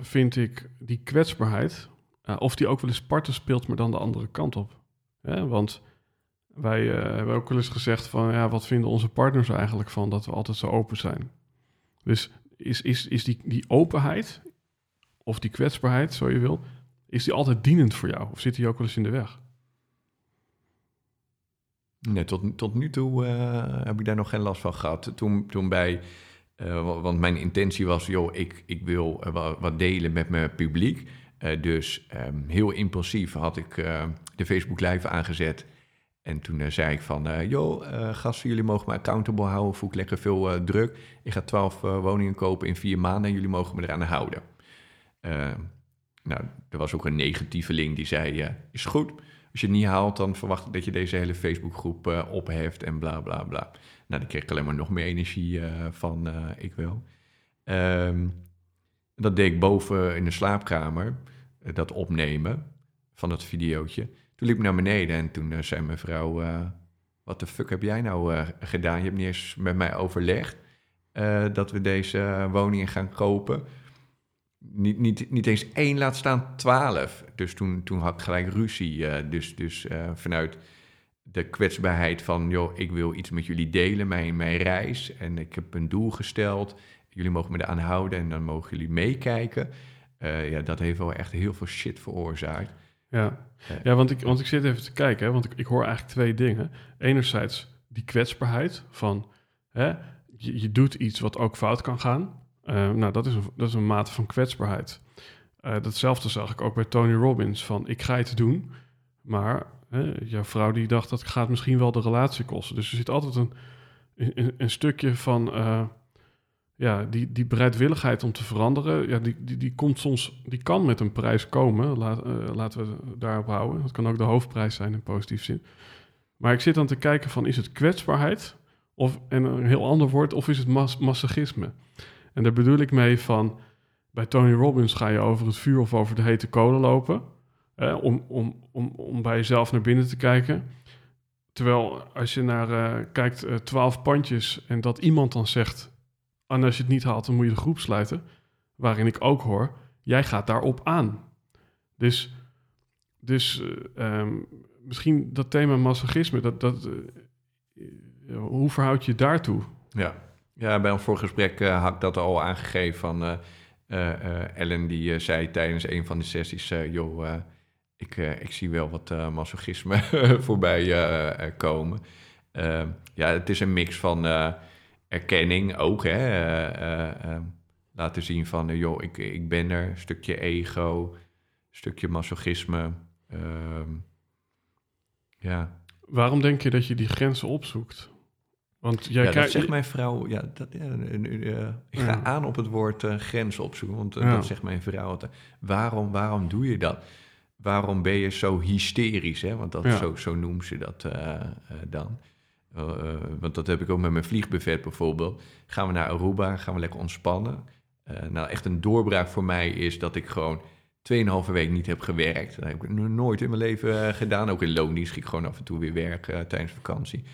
vind ik die kwetsbaarheid. of die ook wel eens parten speelt, maar dan de andere kant op. want wij hebben ook wel eens gezegd van... ja, wat vinden onze partners eigenlijk van dat we altijd zo open zijn? Dus is, is, is die, die openheid, of die kwetsbaarheid, zo je wil, is die altijd dienend voor jou? Of zit die ook wel eens in de weg? Nee, tot, tot nu toe uh, heb ik daar nog geen last van gehad. Toen, toen bij, uh, want mijn intentie was, joh, ik, ik wil uh, wat delen met mijn publiek. dus um, heel impulsief had ik de Facebook Live aangezet. En toen uh, zei ik van, uh, joh, uh, gasten, jullie mogen me accountable houden, voel ik lekker veel druk. Ik ga twaalf woningen kopen in vier maanden en jullie mogen me eraan houden. nou, er was ook een negatieve link die zei, is goed, Als je het niet haalt, dan verwacht ik dat je deze hele Facebookgroep opheft en bla bla bla. Nou, dan kreeg ik alleen maar nog meer energie van ik wil. Ehm, dat deed ik boven in de slaapkamer, dat opnemen van het videootje. Toen liep naar beneden en toen zei mijn vrouw... wat de fuck heb jij nou gedaan? Je hebt niet eens met mij overlegd dat we deze woningen gaan kopen niet, niet, niet eens één laat staan twaalf. Dus toen, toen had ik gelijk ruzie. Dus dus vanuit de kwetsbaarheid van, joh, ik wil iets met jullie delen, mijn, mijn reis. En ik heb een doel gesteld. Jullie mogen me eraan houden en dan mogen jullie meekijken. Ja, dat heeft wel echt heel veel shit veroorzaakt. Ja, ja want, ik, want ik zit even te kijken, hè, want ik, ik hoor eigenlijk twee dingen. Enerzijds die kwetsbaarheid van, hè, je, je doet iets wat ook fout kan gaan. Uh, nou, dat is, een, dat is een mate van kwetsbaarheid. Uh, datzelfde zag ik ook bij Tony Robbins. Van, ik ga het doen, maar uh, jouw vrouw die dacht dat gaat misschien wel de relatie kosten. Dus er zit altijd een, een, een stukje van ja, die, die bereidwilligheid om te veranderen. Ja, die, die, die komt soms, die kan met een prijs komen. Laat, laten we daarop houden. Dat kan ook de hoofdprijs zijn in positief zin. Maar ik zit dan te kijken van, is het kwetsbaarheid? Of, en een heel ander woord, of is het mas masochisme? En daar bedoel ik mee van, bij Tony Robbins ga je over het vuur of over de hete kolen lopen, om, om, om, om bij jezelf naar binnen te kijken. Terwijl als je naar uh, kijkt, uh, twaalf pandjes en dat iemand dan zegt, en als je het niet haalt, dan moet je de groep sluiten, waarin ik ook hoor, jij gaat daarop aan. Dus, dus uh, um, misschien dat thema masochisme, dat, dat, hoe verhoud je daartoe? Ja. Ja, bij ons vorige gesprek had ik dat al aangegeven van... Ellen die zei tijdens een van de sessies... joh, ik, ik zie wel wat masochisme voorbij komen. Ehm, ja, het is een mix van erkenning ook, hè. laten zien van, joh, ik, ik ben er. Een stukje ego, stukje masochisme. Ehm, ja. Waarom denk je dat je die grenzen opzoekt? Want jij ja, dat zegt mijn vrouw. Ja, dat, ja, uh, ik ga aan op het woord uh, grens opzoeken. Want uh, dat zegt mijn vrouw altijd. Waarom, waarom doe je dat? Waarom ben je zo hysterisch? Hè? Want dat, zo, zo noemen ze dat dan. Want dat heb ik ook met mijn vliegbuffet bijvoorbeeld. Gaan we naar Aruba, gaan we lekker ontspannen. nou, echt een doorbraak voor mij is dat ik gewoon 2,5 week niet heb gewerkt. Dat heb ik nooit in mijn leven gedaan. Ook in loondienst ging ik gewoon af en toe weer werken tijdens vakantie.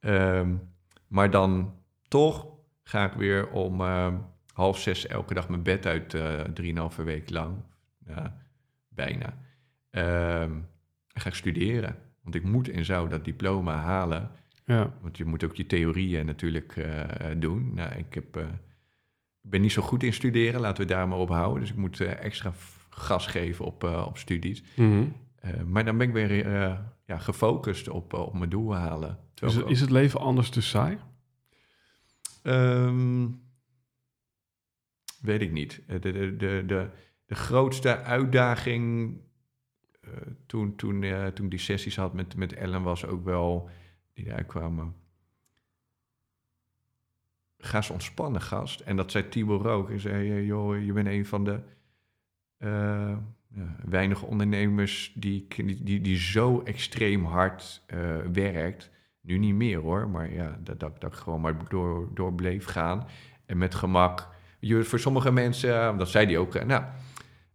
Um, maar dan toch ga ik weer om half zes elke dag mijn bed uit, drieënhalve week lang. bijna. Uh, ga ik studeren. Want ik moet en zou dat diploma halen. Ja. Want je moet ook je theorieën natuurlijk uh, doen. Nou, ik heb, ben niet zo goed in studeren, laten we daar maar op houden. Dus ik moet extra gas geven op, op studies. Mm -hmm. maar dan ben ik weer ja, gefocust op, op mijn doel halen. Is het, is het leven anders te saai? Um, weet ik niet. De, de, de, de, de grootste uitdaging toen, toen, toen die sessies had met, met Ellen was ook wel, die daar kwamen. Ga ontspannen, gast. En dat zei Tibor ook. Hij zei, joh, je bent een van de ja, weinige ondernemers die, die, die, zo extreem hard werkt nu niet meer hoor, maar ja, dat, dat, dat ik gewoon maar door, door bleef gaan. En met gemak. Je, voor sommige mensen, eh, dat zei hij ook, eh, nou,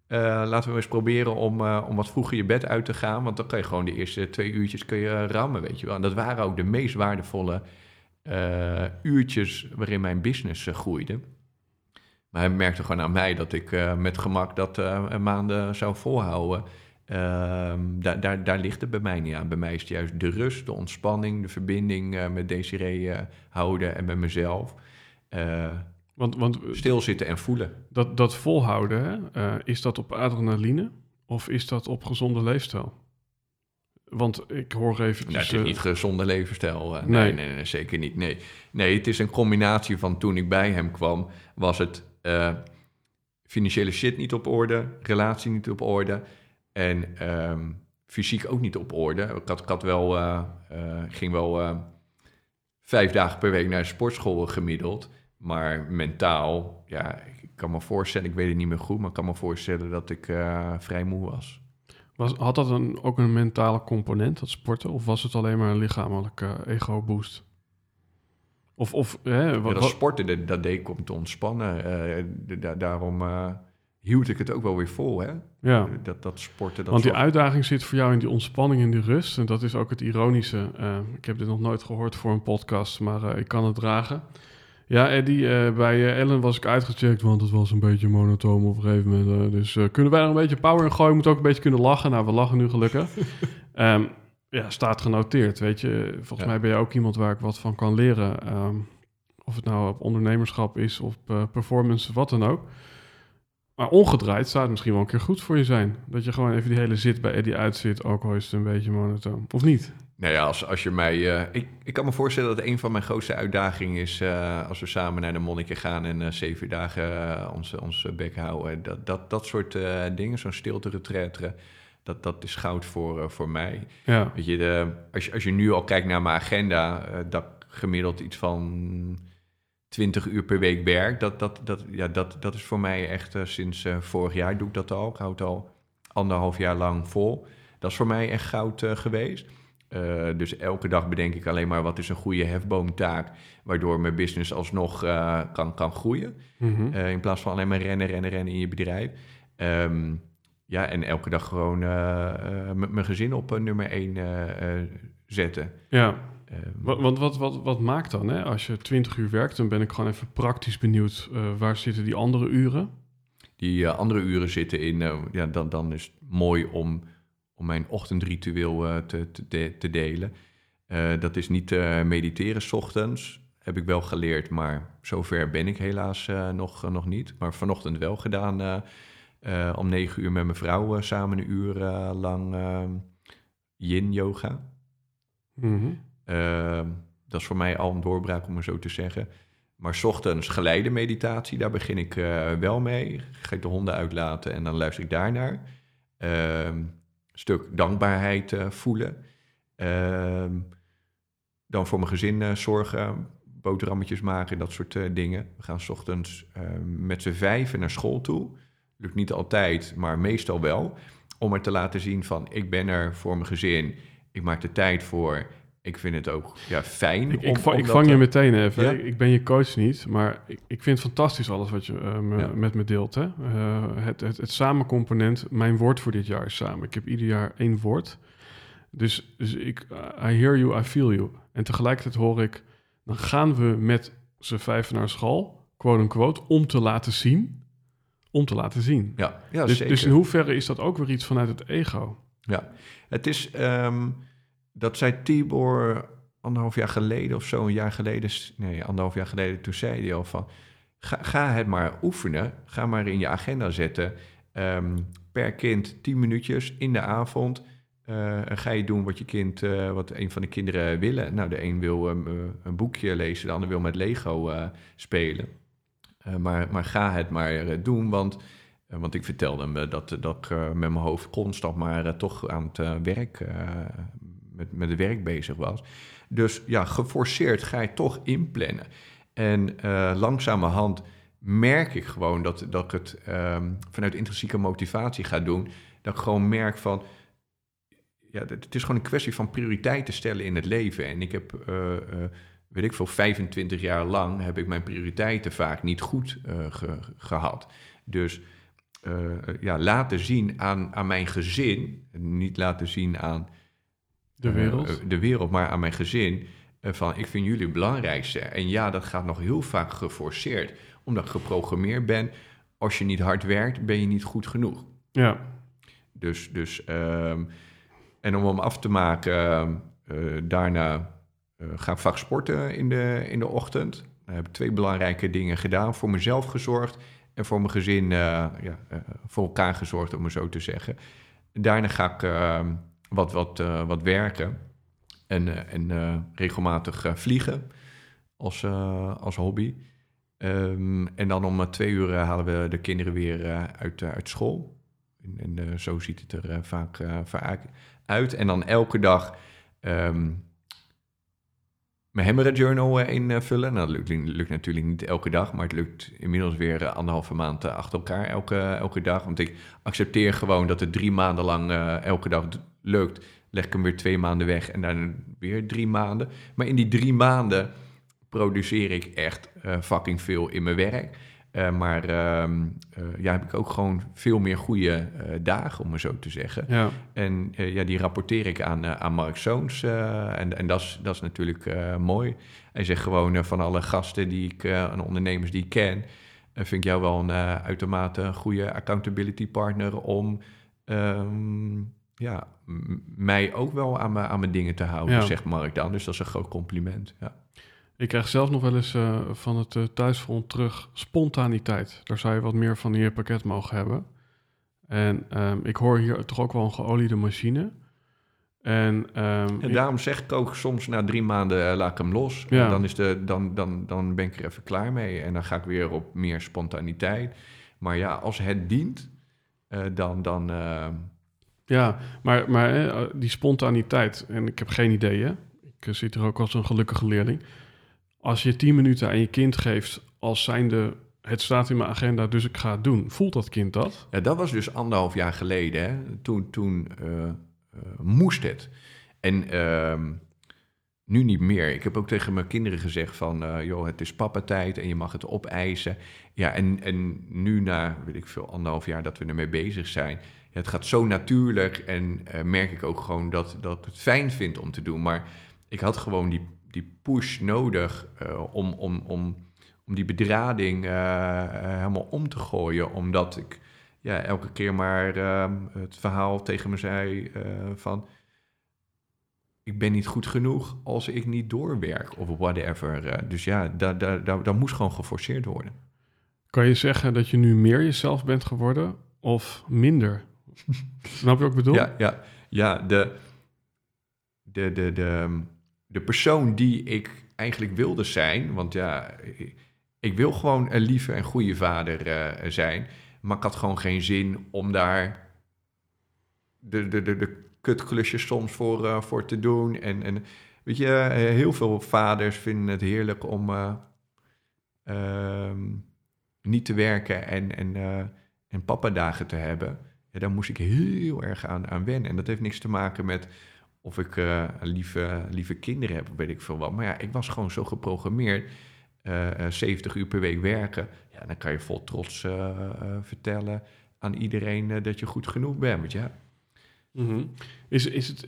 uh, laten we eens proberen om, uh, om wat vroeger je bed uit te gaan. Want dan kan je gewoon de eerste twee uurtjes kun je rammen, weet je wel. En dat waren ook de meest waardevolle uurtjes waarin mijn business groeide. Maar hij merkte gewoon aan mij dat ik met gemak dat maanden zou volhouden. Ehm, daar, daar, daar ligt het bij mij niet aan. Bij mij is het juist de rust, de ontspanning, de verbinding met Desiree houden en met mezelf. Want, want, Stilzitten en voelen. Dat, dat volhouden, hè, is dat op adrenaline of is dat op gezonde leefstijl? Want ik hoor even. Nou, het is niet gezonde levensstijl. Nee. Nee, nee, nee, zeker niet. Nee. nee, het is een combinatie van toen ik bij hem kwam, was het financiële shit niet op orde, relatie niet op orde. En um, fysiek ook niet op orde. Ik had, ik had wel, ging wel vijf dagen per week naar de sportschool gemiddeld. Maar mentaal, ja, ik kan me voorstellen, ik weet het niet meer goed, maar ik kan me voorstellen dat ik vrij moe was. Was, had dat een, ook een mentale component, dat sporten? Of was het alleen maar een lichamelijke ego-boost? Of, of hè, Ja, wat, dat sporten, dat, dat deed ik om te ontspannen. Eh, da- da- daarom eh, hield ik het ook wel weer vol, hè? ja. Dat, dat sporten, dat Want die uitdaging zit voor jou in die ontspanning en die rust. En dat is ook het ironische. Eh, ik heb dit nog nooit gehoord voor een podcast, maar eh, ik kan het dragen. Ja, Eddie, eh, bij eh, Ellen was ik uitgecheckt, want het was een beetje monotoom op een gegeven moment. eh, dus kunnen wij er een beetje power in gooien? Moet ook een beetje kunnen lachen. Nou, we lachen nu gelukkig. Ehm, ja, staat genoteerd, weet je. Volgens Ja. mij ben je ook iemand waar ik wat van kan leren. Ehm, of het nou op ondernemerschap is, of performance, wat dan ook. Maar omgedraaid zou het misschien wel een keer goed voor je zijn. Dat je gewoon even die hele zit bij Eddie uitzit, ook al is het een beetje monotoom. Of niet? Nou ja, als, als je mij... eh, ik, ik kan me voorstellen dat een van mijn grootste uitdagingen is... eh, als we samen naar de monniken gaan en eh, zeven dagen onze, onze bek houden. Dat, dat, dat soort dingen, zo'n stilte-retraite, dat, dat is goud voor, voor mij. Ja, Weet je, de, als, je, als je nu al kijkt naar mijn agenda, dat gemiddeld iets van 20 uur per week werk, dat, dat, dat, ja, dat, dat is voor mij echt sinds vorig jaar doe ik dat al. Ik houd het al anderhalf jaar lang vol. Dat is voor mij echt goud geweest. Eh, dus elke dag bedenk ik alleen maar wat is een goede hefboomtaak, waardoor mijn business alsnog eh, kan, kan groeien. Mhm. Eh, in plaats van alleen maar rennen, rennen, rennen in je bedrijf. Ehm, ja, en elke dag gewoon mijn gezin op nummer één eh, eh, zetten. ja. Ehm, Wa- Want wat, wat, wat maakt dan, hè? als je 20 uur werkt, dan ben ik gewoon even praktisch benieuwd, waar zitten die andere uren? die andere uren zitten in, ja, dan, dan is het mooi om, om mijn ochtendritueel eh, te, te, te delen. Eh, dat is niet eh, mediteren 's ochtends, heb ik wel geleerd, maar zover ben ik helaas nog, nog niet. Maar vanochtend wel gedaan, om negen uur met mijn vrouw samen een uur lang eh, yin-yoga. Mhm. Ehm, dat is voor mij al een doorbraak, om maar zo te zeggen. Maar 's ochtends geleide meditatie, daar begin ik wel mee. Ga ik de honden uitlaten en dan luister ik daarnaar. Ehm stuk dankbaarheid eh, voelen. Ehm, dan voor mijn gezin eh, zorgen, boterhammetjes maken, dat soort eh, dingen. We gaan 's ochtends eh, met z'n vijven naar school toe. Lukt niet altijd, maar meestal wel. Om er te laten zien van, ik ben er voor mijn gezin. Ik maak de tijd voor. Ik vind het ook ja, fijn. Ik, om- ik, va- om ik dat vang te- je meteen even. Ja? Ik, ben je coach niet, maar ik, ik vind het fantastisch alles wat je eh, me- Ja. met me deelt. Hè? Eh, het, het, het samencomponent, mijn woord voor dit jaar is samen. Ik heb ieder jaar één woord. Dus, dus ik, I hear you, I feel you. En tegelijkertijd hoor ik, dan gaan we met z'n vijven naar school, quote unquote, om te laten zien. Om te laten zien. Ja, ja dus, zeker. dus in hoeverre is dat ook weer iets vanuit het ego? Ja, het is, ehm, dat zei Tibor anderhalf jaar geleden of zo, een jaar geleden, nee, anderhalf jaar geleden, toen zei hij al van, ga, ga het maar oefenen, ga maar in je agenda zetten, Ehm, per kind tien minuutjes in de avond, eh, ga je doen wat je kind, eh, wat een van de kinderen willen. Nou, de een wil ehm, eh, een boekje lezen, de ander wil met Lego spelen. Maar, maar ga het maar doen, want want ik vertelde hem dat, dat ik met mijn hoofd constant maar toch aan het werk, met, met het werk bezig was. Dus ja, geforceerd ga je toch inplannen. En eh, langzamerhand merk ik gewoon dat, dat ik het ehm, vanuit intrinsieke motivatie ga doen. Dat ik gewoon merk van, ja, het is gewoon een kwestie van prioriteiten stellen in het leven. En ik heb, eh, eh, weet ik veel, 25 jaar lang heb ik mijn prioriteiten vaak niet goed eh, ge- gehad. Dus ja, laten zien aan, aan mijn gezin, niet laten zien aan De eh, wereld? eh, de wereld, maar aan mijn gezin. eh, van ik vind jullie het belangrijkste. En ja, dat gaat nog heel vaak geforceerd, omdat ik geprogrammeerd ben. Als je niet hard werkt, ben je niet goed genoeg. ja. Dus, dus ehm, en om hem af te maken, ehm, eh, daarna ga ik vaak sporten in de, in de ochtend. Dan heb ik twee belangrijke dingen gedaan. Voor mezelf gezorgd en voor mijn gezin ja, voor elkaar gezorgd, om het zo te zeggen. Daarna ga ik ehm, wat, wat, eh, wat werken en, eh, en eh, regelmatig vliegen als, als hobby. Ehm, en dan om twee uur halen we de kinderen weer uit, uit school. En, zo ziet het er vaak, vaak uit. En dan elke dag ehm, mijn Hemmerre Journal invullen. Nou, dat lukt, lukt, natuurlijk niet elke dag, maar het lukt inmiddels weer anderhalve maand achter elkaar elke, elke dag. Want ik accepteer gewoon dat het drie maanden lang elke dag lukt. Leg ik hem weer twee maanden weg en dan weer drie maanden. Maar in die drie maanden produceer ik echt fucking veel in mijn werk. Uh, maar uh, ja, heb ik ook gewoon veel meer goede dagen, om maar zo te zeggen. Ja. En ja, die rapporteer ik aan, aan Mark Zoons. en en dat, is, dat is natuurlijk mooi. Hij zegt gewoon van alle gasten die ik, en ondernemers die ik ken... vind ik jou wel een uitermate goede accountability partner... om ehm, ja, mij ook wel aan, mijn, aan mijn dingen te houden, zegt Mark dan. Dus dat is een groot compliment, ja. Ik krijg zelf nog wel eens uh, van het uh, thuisfront terug spontaniteit. Daar zou je wat meer van je pakket mogen hebben. En um, ik hoor hier toch ook wel een geoliede machine. En, um, en daarom zeg ik ook soms na drie maanden uh, laat ik hem los. Ja. Dan, is de, dan, dan, dan ben ik er even klaar mee. En dan ga ik weer op meer spontaniteit. Maar ja, als het dient, dan... dan ja, maar, maar die spontaniteit, en ik heb geen idee, ik zit er ook als een gelukkige leerling als je tien minuten aan je kind geeft als zijnde het staat in mijn agenda, dus ik ga het doen. Voelt dat kind dat? Ja, dat was dus anderhalf jaar geleden. Hè? Toen, toen uh, moest het. En uh, nu niet meer. Ik heb ook tegen mijn kinderen gezegd van... Joh, het is papa-tijd en je mag het opeisen. Ja, en, en nu na, weet ik veel, anderhalf jaar dat we ermee bezig zijn... Het gaat zo natuurlijk en merk ik ook gewoon dat, dat het fijn vind om te doen. Maar ik had gewoon die die push nodig uh, om, om, om, om die bedrading uh, helemaal om te gooien. Omdat ik ja, elke keer maar uh, het verhaal tegen me zei van... ik ben niet goed genoeg als ik niet doorwerk of whatever. dus ja, dat da, da, da, moest gewoon geforceerd worden. Kan je zeggen dat je nu meer jezelf bent geworden of minder? Snap je wat ik bedoel? Ja, ja, ja de, de, de, de, de persoon die ik eigenlijk wilde zijn. Want ja, ik wil gewoon een lieve en goede vader uh, zijn. Maar ik had gewoon geen zin om daar de, de, de, de kutklusjes soms voor, uh, voor te doen. En, en weet je, eh, heel veel vaders vinden het heerlijk om uh, niet te werken en, en, en papa-dagen te hebben. Ja, daar moest ik heel erg aan, aan wennen. En dat heeft niks te maken met of ik uh, lieve, lieve kinderen heb, weet ik veel wat. Maar ja, ik was gewoon zo geprogrammeerd. Uh, eh, 70 eh, uur per week werken. Ja, dan kan je vol trots vertellen aan iedereen dat je goed genoeg bent. Want ja. Mm is, is het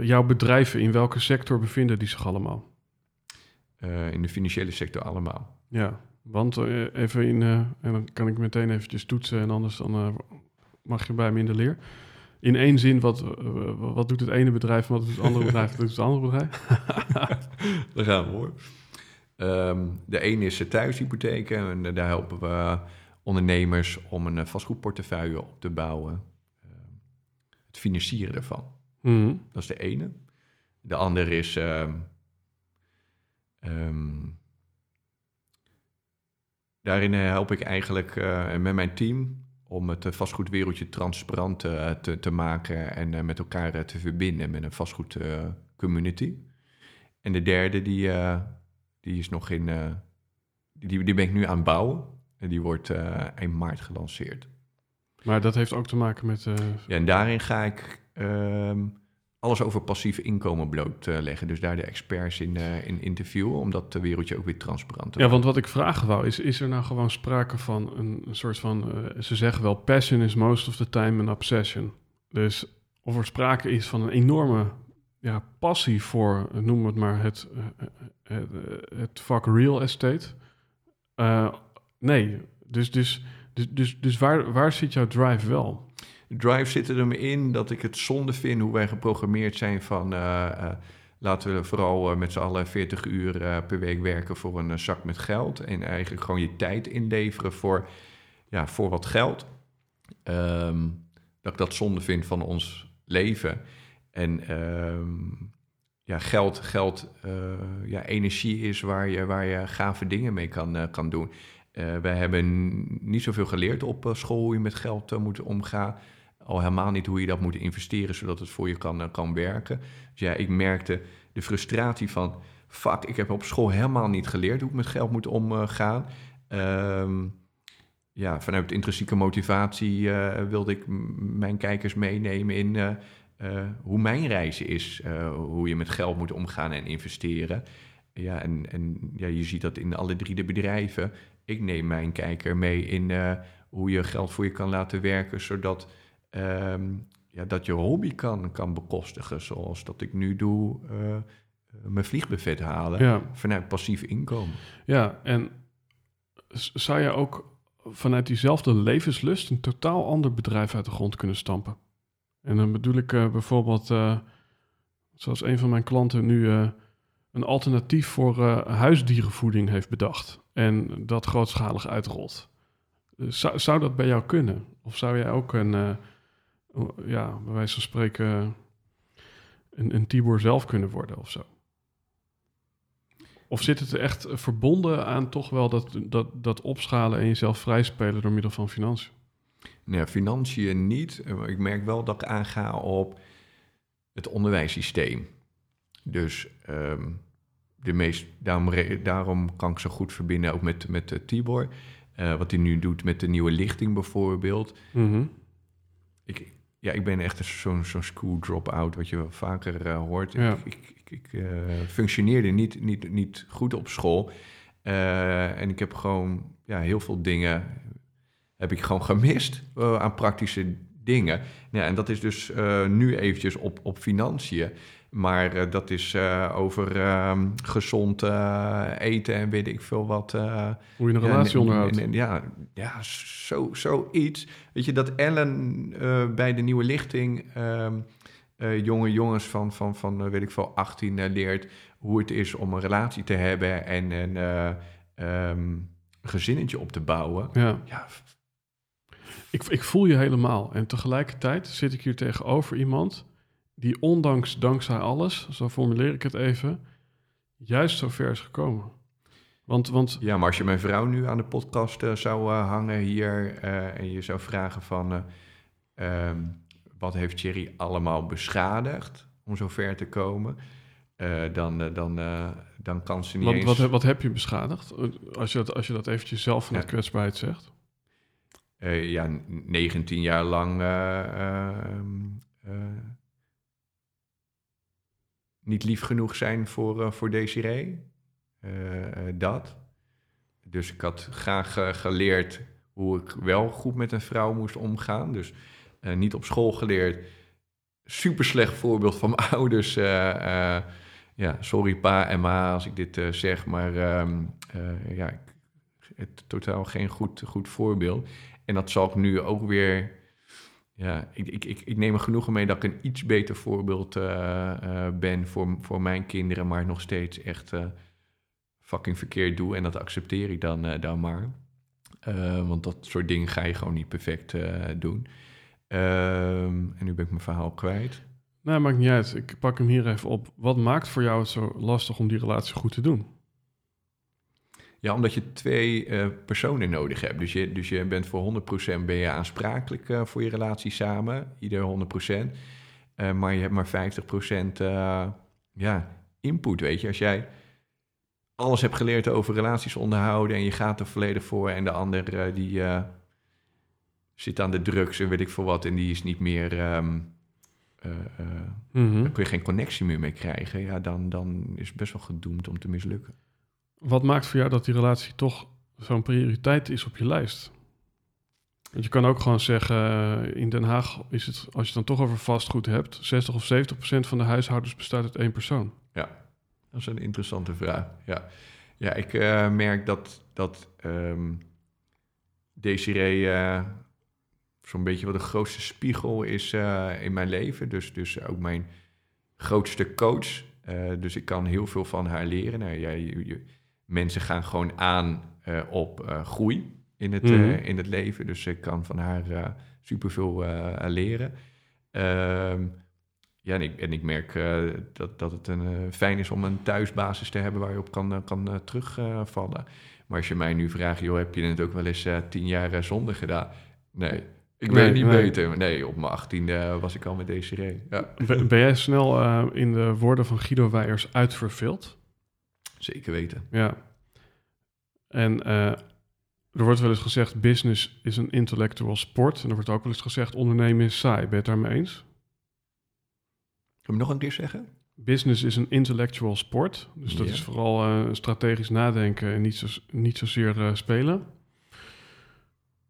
jouw bedrijven, in welke sector bevinden die zich allemaal? in de financiële sector allemaal. Ja, want even in, en dan kan ik meteen eventjes toetsen en anders dan mag je bij me in de leer in één zin, wat, eh, wat doet het ene bedrijf wat doet het andere bedrijf, wat doet het andere bedrijf? Daar gaan we hoor. Ehm, de ene is de thuishypotheken en daar helpen we ondernemers om een vastgoedportefeuille op te bouwen. Ehm, het financieren ervan. Mhm. Dat is de ene. De andere is um, daarin help ik eigenlijk uh, met mijn team om het vastgoedwereldje transparant te, te, maken en met elkaar te verbinden met een vastgoedcommunity. en de derde, die, die is nog in, die, die ben ik nu aan het bouwen. En die wordt eind maart gelanceerd. Maar dat heeft ook te maken met... Ja, en daarin ga ik ehm, alles over passief inkomen blootleggen. Dus daar de experts in, uh, in interviewen, om dat wereldje ook weer transparant te Ja, want wat ik vragen wou, is, is er nou gewoon sprake van een, een soort van... Uh, ze zeggen wel, passion is most of the time an obsession. Dus of er sprake is van een enorme ja, passie voor, noem het maar, het, uh, het, het, vak real estate. nee, dus, dus, dus, dus, dus waar, waar zit jouw drive wel? Drive zit er me in dat ik het zonde vind hoe wij geprogrammeerd zijn van... Uh, uh, laten we vooral uh, met z'n allen 40 uur per week werken voor een zak met geld. En eigenlijk gewoon je tijd inleveren voor, ja, voor wat geld. Um, dat ik dat zonde vind van ons leven. En um, ja, geld, geld ja, energie is waar je, waar je gave dingen mee kan, kan doen. wij hebben niet zoveel geleerd op school hoe je met geld moet omgaan al helemaal niet hoe je dat moet investeren zodat het voor je kan, eh, kan werken. Dus ja, ik merkte de frustratie van... fuck, ik heb op school helemaal niet geleerd hoe ik met geld moet omgaan. Ehm, ja, vanuit intrinsieke motivatie eh, wilde ik mijn kijkers meenemen in eh, eh, hoe mijn reis is. hoe je met geld moet omgaan en investeren. Ja, en, en ja, je ziet dat in alle drie de bedrijven. Ik neem mijn kijker mee in hoe je geld voor je kan laten werken, zodat ehm, ja, dat je hobby kan, kan bekostigen. Zoals dat ik nu doe, mijn vliegbuffet halen vanuit passief inkomen. Ja, en zou je ook vanuit diezelfde levenslust een totaal ander bedrijf uit de grond kunnen stampen. En dan bedoel ik uh, bijvoorbeeld, uh, zoals een van mijn klanten nu een alternatief voor huisdierenvoeding heeft bedacht en dat grootschalig uitrolt. Zou, zou dat bij jou kunnen? Of zou jij ook een, ja, bij wijze van spreken, een, een Tibor zelf kunnen worden of zo? Of zit het echt verbonden aan toch wel dat, dat, dat opschalen en jezelf vrijspelen door middel van financiën? Nee, financiën niet. Ik merk wel dat ik aanga op het onderwijssysteem. Dus ehm, de meest, daarom, daarom kan ik zo goed verbinden ook met, met uh, Tibor. Uh, wat hij nu doet met de nieuwe lichting bijvoorbeeld. Mm ik, ja, ik ben echt zo'n zo'n school drop-out, wat je wel vaker uh, hoort. Ja. Ik, ik uh, functioneerde niet, niet, niet goed op school. Uh, en ik heb gewoon ja, heel veel dingen heb ik gewoon gemist aan praktische dingen. Ja, en dat is dus nu eventjes op, op financiën. Maar uh, dat is uh, over uh, gezond eten en weet ik veel wat. Hoe je een relatie onderhoudt. ja, ja zo, zoiets. Weet je, dat Ellen bij de nieuwe lichting... Ehm, jonge jongens van, van, van weet ik veel, 18 uh, eh, leert hoe het is om een relatie te hebben en een um, gezinnetje op te bouwen. Ja. ja. Ik, ik voel je helemaal. En tegelijkertijd zit ik hier tegenover iemand die ondanks, dankzij alles, zo formuleer ik het even, juist zo ver is gekomen. Want, want... Ja, maar als je mijn vrouw nu aan de podcast zou hangen hier en je zou vragen van... Um, wat heeft Thierry allemaal beschadigd om zo ver te komen, dan, dan, dan kan ze niet wat, eens... Wat, wat heb je beschadigd, als je dat, als je dat eventjes zelf van ja. kwetsbaarheid zegt? ja, 19 jaar lang niet lief genoeg zijn voor, voor Desiree. dat. Dus ik had graag geleerd hoe ik wel goed met een vrouw moest omgaan. Dus niet op school geleerd. Super slecht voorbeeld van mijn ouders. Ja, sorry pa en ma als ik dit zeg, maar ehm, ja, het totaal geen goed, goed voorbeeld. En dat zal ik nu ook weer. Ja, ik, ik, ik, ik neem er genoegen mee dat ik een iets beter voorbeeld ben voor, voor mijn kinderen, maar nog steeds echt fucking verkeerd doe. En dat accepteer ik dan, dan maar. want dat soort dingen ga je gewoon niet perfect doen. Um, en nu ben ik mijn verhaal kwijt. Nee, maakt niet uit. Ik pak hem hier even op. Wat maakt voor jou het zo lastig om die relatie goed te doen? Ja, omdat je twee uh, personen nodig hebt. Dus je, dus je bent voor 100% ben je aansprakelijk uh, voor je relatie samen. Ieder 100%. Uh, maar je hebt maar 50% ja, input, weet je. Als jij alles hebt geleerd over relaties onderhouden... en je gaat er volledig voor... en de ander die zit aan de drugs en weet ik veel wat, en die is niet meer. Um, uh, uh, mm-hmm. Dan kun je geen connectie meer mee krijgen. Ja, dan, dan is het best wel gedoemd om te mislukken. Wat maakt voor jou dat die relatie toch zo'n prioriteit is op je lijst? Want je kan ook gewoon zeggen, eh, in Den Haag is het, als je het dan toch over vastgoed hebt, 60 of 70 procent van de huishoudens bestaat uit één persoon. Ja, dat is een interessante vraag. Ja, ja ik uh, merk dat, dat um, Desiree uh, zo'n beetje wat de grootste spiegel is in mijn leven. Dus, dus ook mijn grootste coach. Dus ik kan heel veel van haar leren. Nou, ja, je, je, mensen gaan gewoon aan uh, op groei in het, mm. in het leven. Dus ik kan van haar superveel leren. Ehm, ja, en ik, en ik merk dat, dat het een, fijn is om een thuisbasis te hebben waar je op kan, kan terugvallen. maar als je mij nu vraagt, joh, heb je het ook wel eens tien jaar zonder gedaan? Nee, Ik Nee, weet niet nee. beter. Nee, op mijn achttiende was ik al met Desiree. Ja, Ben, ben jij snel eh, in de woorden van Guido Weijers uitverveeld? Zeker weten. Ja. En eh, er wordt wel eens gezegd, business is een intellectual sport. En er wordt ook wel eens gezegd, ondernemen is saai. Ben je het daarmee eens? Kun je nog een keer zeggen? Business is een intellectual sport. Dus dat Ja. is vooral eh, strategisch nadenken en niet, zo, niet zozeer eh, spelen.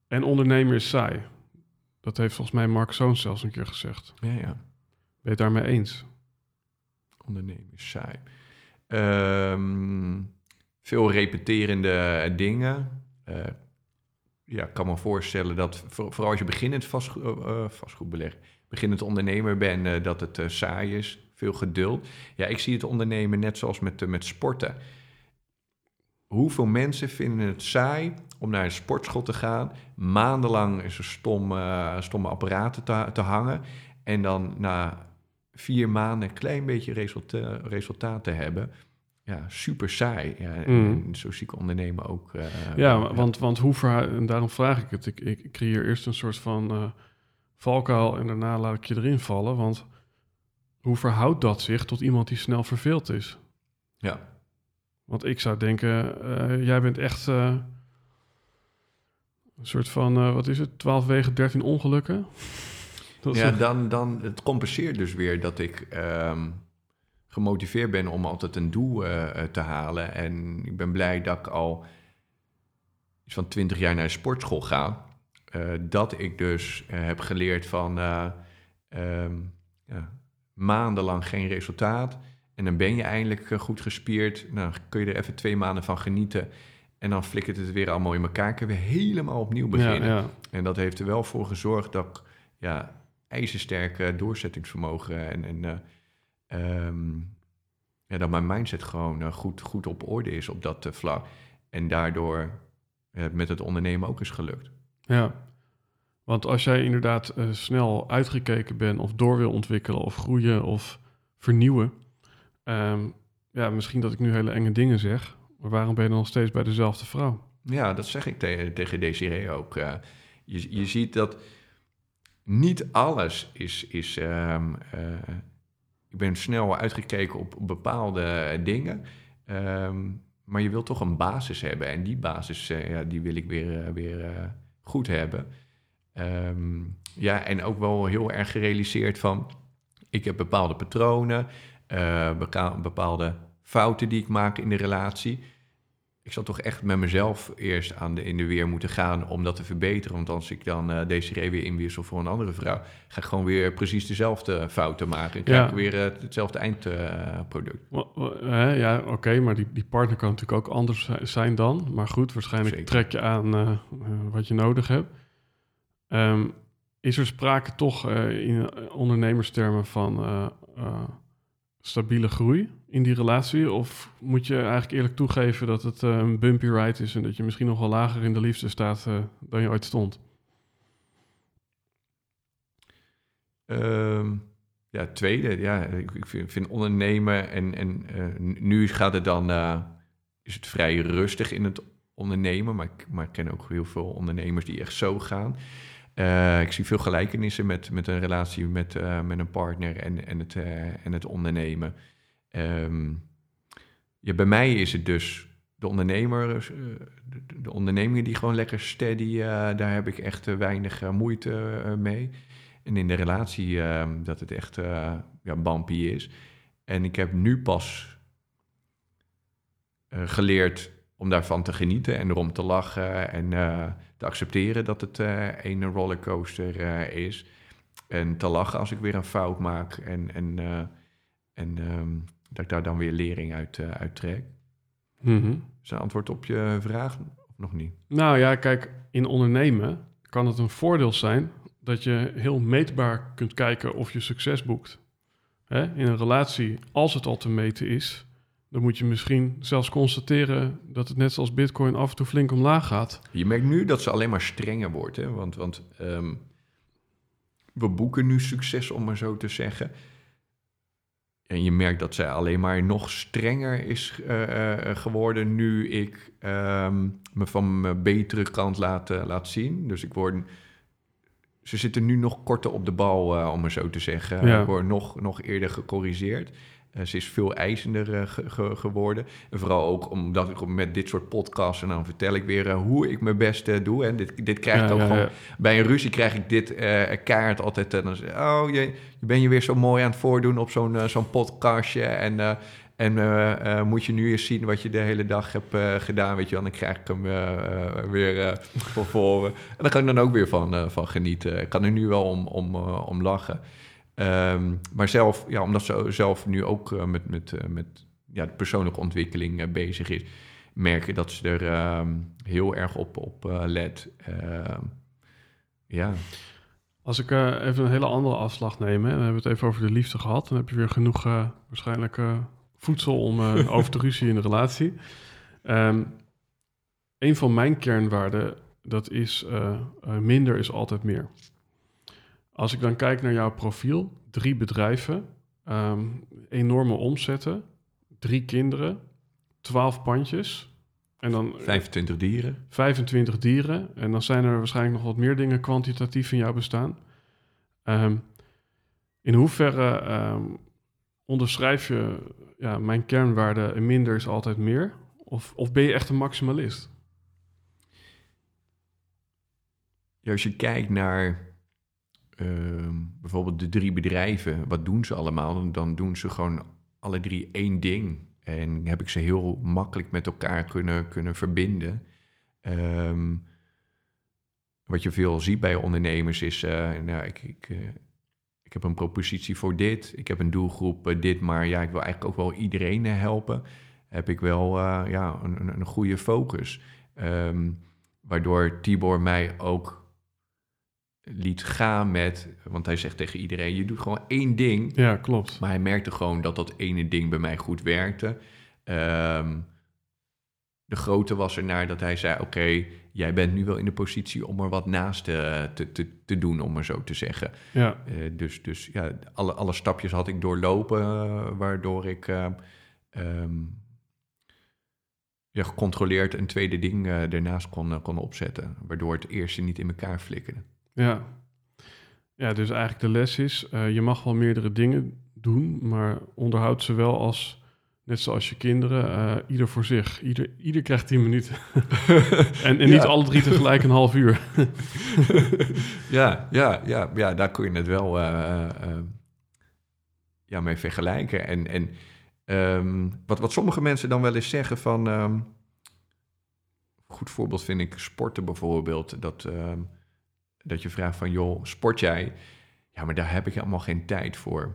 En ondernemen is saai. Dat heeft volgens mij Mark Zoon zelfs een keer gezegd. Ben Ja, ja. je het daarmee eens? Ondernemen is saai. Ehm, veel repeterende dingen. Eh, ja, ik kan me voorstellen dat voor- vooral als je beginnend eh, vastgoedbeleg, beginnend ondernemer bent, eh, dat het eh, saai is. Veel geduld. Ja, ik zie het ondernemen net zoals met, eh, met sporten. Hoeveel mensen vinden het saai om naar een sportschool te gaan, maandenlang in zo'n stom, eh, stomme apparaten te, te hangen en dan na vier maanden een klein beetje resulta resultaat te hebben. Ja, super saai. Ja, en- Mm. en zo zie ik ondernemen ook. eh, Ja, want, want hoe en daarom vraag ik het. Ik, ik creëer eerst een soort van eh valkuil en daarna laat ik je erin vallen. Want hoe verhoudt dat zich tot iemand die snel verveeld is? Ja. Want ik zou denken, eh, jij bent echt een soort van, wat is het, 12 wegen, 13 ongelukken? Ja, dan, dan het compenseert dus weer dat ik ehm, gemotiveerd ben om altijd een doel eh, eh, te halen. En ik ben blij dat ik al iets van 20 jaar naar sportschool ga. Eh, dat ik dus heb geleerd van eh, ehm, ja, maandenlang geen resultaat. En dan ben je eindelijk goed gespierd. Nou, kun je er even twee maanden van genieten. En dan flikkert het weer allemaal in elkaar. Kun je weer helemaal opnieuw beginnen. ja, ja. En dat heeft er wel voor gezorgd dat ik ja, ijzersterke doorzettingsvermogen en, en eh, ehm, ja, dat mijn mindset gewoon eh, goed, goed op orde is op dat eh, vlak. En daardoor eh, met het ondernemen ook is gelukt. Ja, want als jij inderdaad eh, snel uitgekeken bent of door wil ontwikkelen of groeien of vernieuwen, ehm, ja, misschien dat ik nu hele enge dingen zeg, maar waarom ben je dan nog steeds bij dezelfde vrouw? Ja, dat zeg ik te- tegen Desiree ook. eh. je, je ziet dat niet alles is... is ehm, eh, ik ben snel uitgekeken op, bepaalde dingen. ehm, maar je wilt toch een basis hebben. En die basis, eh, ja, die wil ik weer, eh, weer goed hebben. Ehm, ja, en ook wel heel erg gerealiseerd van... Ik heb bepaalde patronen, bepaalde fouten die ik maak in de relatie ik zal toch echt met mezelf eerst aan de, in de weer moeten gaan om dat te verbeteren. Want als ik dan uh, Desiree weer inwissel voor een andere vrouw, ga ik gewoon weer precies dezelfde fouten maken. En krijg Ja. ik weer uh, hetzelfde eindproduct. Ja, oké, maar die, die partner kan natuurlijk ook anders zi- zijn dan. Maar goed, waarschijnlijk Zeker. trek je aan eh, eh, wat je nodig hebt. Ehm, is er sprake toch eh, in eh, ondernemerstermen van eh, eh, stabiele groei in die relatie? Of moet je eigenlijk eerlijk toegeven dat het eh, een bumpy ride is en dat je misschien nog wel lager in de liefde staat eh, dan je ooit stond? Ehm, ja, tweede, ja, ik, vind, vind ondernemen en, en eh, nu gaat het dan, is het vrij rustig in het ondernemen, maar ik, maar ik ken ook heel veel ondernemers die echt zo gaan. Eh, ik zie veel gelijkenissen met, met een relatie met, eh, met een partner en, en, het, eh, en het ondernemen. Ehm, ja, bij mij is het dus de ondernemer, de, de ondernemingen die gewoon lekker steady, daar heb ik echt weinig moeite mee. En in de relatie eh, dat het echt ja, bumpy is. En ik heb nu pas geleerd om daarvan te genieten en erom te lachen en te accepteren dat het eh een rollercoaster eh, is. En te lachen als ik weer een fout maak en, en, eh, en ehm, dat ik daar dan weer lering uit, uit trek. Mhm. Is dat antwoord op je vraag of nog niet? Nou ja, kijk, in ondernemen kan het een voordeel zijn dat je heel meetbaar kunt kijken of je succes boekt. Hè? In een relatie, als het al te meten is, dan moet je misschien zelfs constateren dat het net zoals Bitcoin af en toe flink omlaag gaat. Je merkt nu dat ze alleen maar strenger wordt. Hè? Want, want ehm, we boeken nu succes, om maar zo te zeggen. En je merkt dat zij alleen maar nog strenger is eh, eh, geworden nu ik ehm, me van mijn betere kant laat, laat zien. Dus ik word ze zitten nu nog korter op de bal, om maar zo te zeggen. Ja. Ik word nog, nog eerder gecorrigeerd. Eh, ze is veel eisender eh, ge- ge- geworden. En vooral ook omdat ik met dit soort podcasts... en dan vertel ik weer eh, hoe ik mijn best doe. En dit, dit krijg ik Ja, ook ja, gewoon... Bij een ruzie krijg ik dit kaart altijd. En dan zeg oh, je, ben je weer zo mooi aan het voordoen op zo'n zo'n podcastje. En, en moet je nu eens zien wat je de hele dag hebt gedaan, weet je wel. Dan krijg ik hem weer van voren. En daar kan ik dan ook weer van, van genieten. Ik kan er nu wel om, om, om lachen. Ehm, maar zelf, ja, omdat ze zelf nu ook eh, met, met, eh, met ja, de persoonlijke ontwikkeling eh, bezig is... merk je dat ze er ehm, heel erg op, op let. Ehm, ja, Als ik even een hele andere afslag neem, hè, dan hebben we het even over de liefde gehad. Dan heb je weer genoeg waarschijnlijk voedsel om over te ruzie in de relatie. Ehm, een van mijn kernwaarden, dat is minder is altijd meer. Als ik dan kijk naar jouw profiel, drie bedrijven, ehm, enorme omzetten, drie kinderen, twaalf pandjes en dan 25 dieren. 25 dieren. En dan zijn er waarschijnlijk nog wat meer dingen kwantitatief in jouw bestaan. Ehm, in hoeverre ehm, onderschrijf je ja, mijn kernwaarde en minder is altijd meer? Of, of ben je echt een maximalist? Ja, als je kijkt naar bijvoorbeeld de drie bedrijven, wat doen ze allemaal? Dan- doen ze gewoon alle drie één ding. En heb ik ze heel makkelijk met elkaar kunnen, kunnen verbinden. Ehm, wat je veel ziet bij ondernemers is, eh, nou, ik, ik, eh, ik heb een propositie voor dit, ik heb een doelgroep eh, dit, maar ja, ik wil eigenlijk ook wel iedereen helpen. Heb ik wel ja, een, een, een goede focus. Ehm, waardoor Tibor mij ook liet gaan met, want hij zegt tegen iedereen, je doet gewoon één ding. Ja, klopt. Maar hij merkte gewoon dat dat ene ding bij mij goed werkte. Ehm, de grote was er naar dat hij zei: Oké, jij bent nu wel in de positie om er wat naast te, te, te, te doen, om maar zo te zeggen. Ja, Eh, dus dus ja, alle, alle stapjes had ik doorlopen, eh, waardoor ik eh, ehm, ja, gecontroleerd een tweede ding eh, ernaast kon, eh, kon opzetten. Waardoor het eerste niet in elkaar flikkerde. Ja. Ja, dus eigenlijk de les is, eh, je mag wel meerdere dingen doen, maar onderhoud ze wel als, net zoals je kinderen, eh, ieder voor zich. Ieder, ieder krijgt 10 minuten. en en niet Ja. alle drie tegelijk een half uur. ja, ja, ja, ja, daar kun je het wel eh, ja, mee vergelijken. En, en ehm, wat, wat sommige mensen dan wel eens zeggen van... ehm, een goed voorbeeld vind ik sporten bijvoorbeeld. Dat, ehm, dat je vraagt van, joh, sport jij? Ja, maar daar heb ik helemaal geen tijd voor.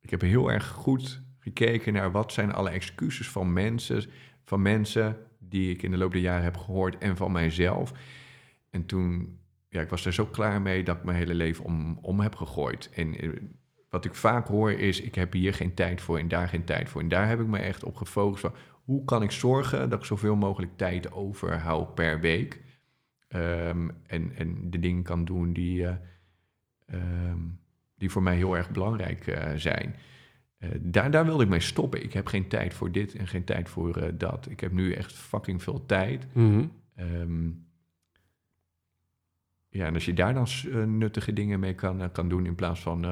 Ik heb heel erg goed gekeken naar wat zijn alle excuses van mensen... van mensen die ik in de loop der jaren heb gehoord en van mijzelf. En toen ja, ik was er zo klaar mee dat ik mijn hele leven om, om heb gegooid. En eh, wat ik vaak hoor is, ik heb hier geen tijd voor en daar geen tijd voor. En daar heb ik me echt op gefocust van, hoe kan ik zorgen dat ik zoveel mogelijk tijd overhoud per week. Ehm, en, en de dingen kan doen die, eh, ehm, die voor mij heel erg belangrijk eh, zijn. Eh, daar, daar wilde ik mee stoppen. Ik heb geen tijd voor dit en geen tijd voor dat. Ik heb nu echt fucking veel tijd. Mhm. Ehm, ja, en als je daar dan nuttige dingen mee kan, kan doen in plaats van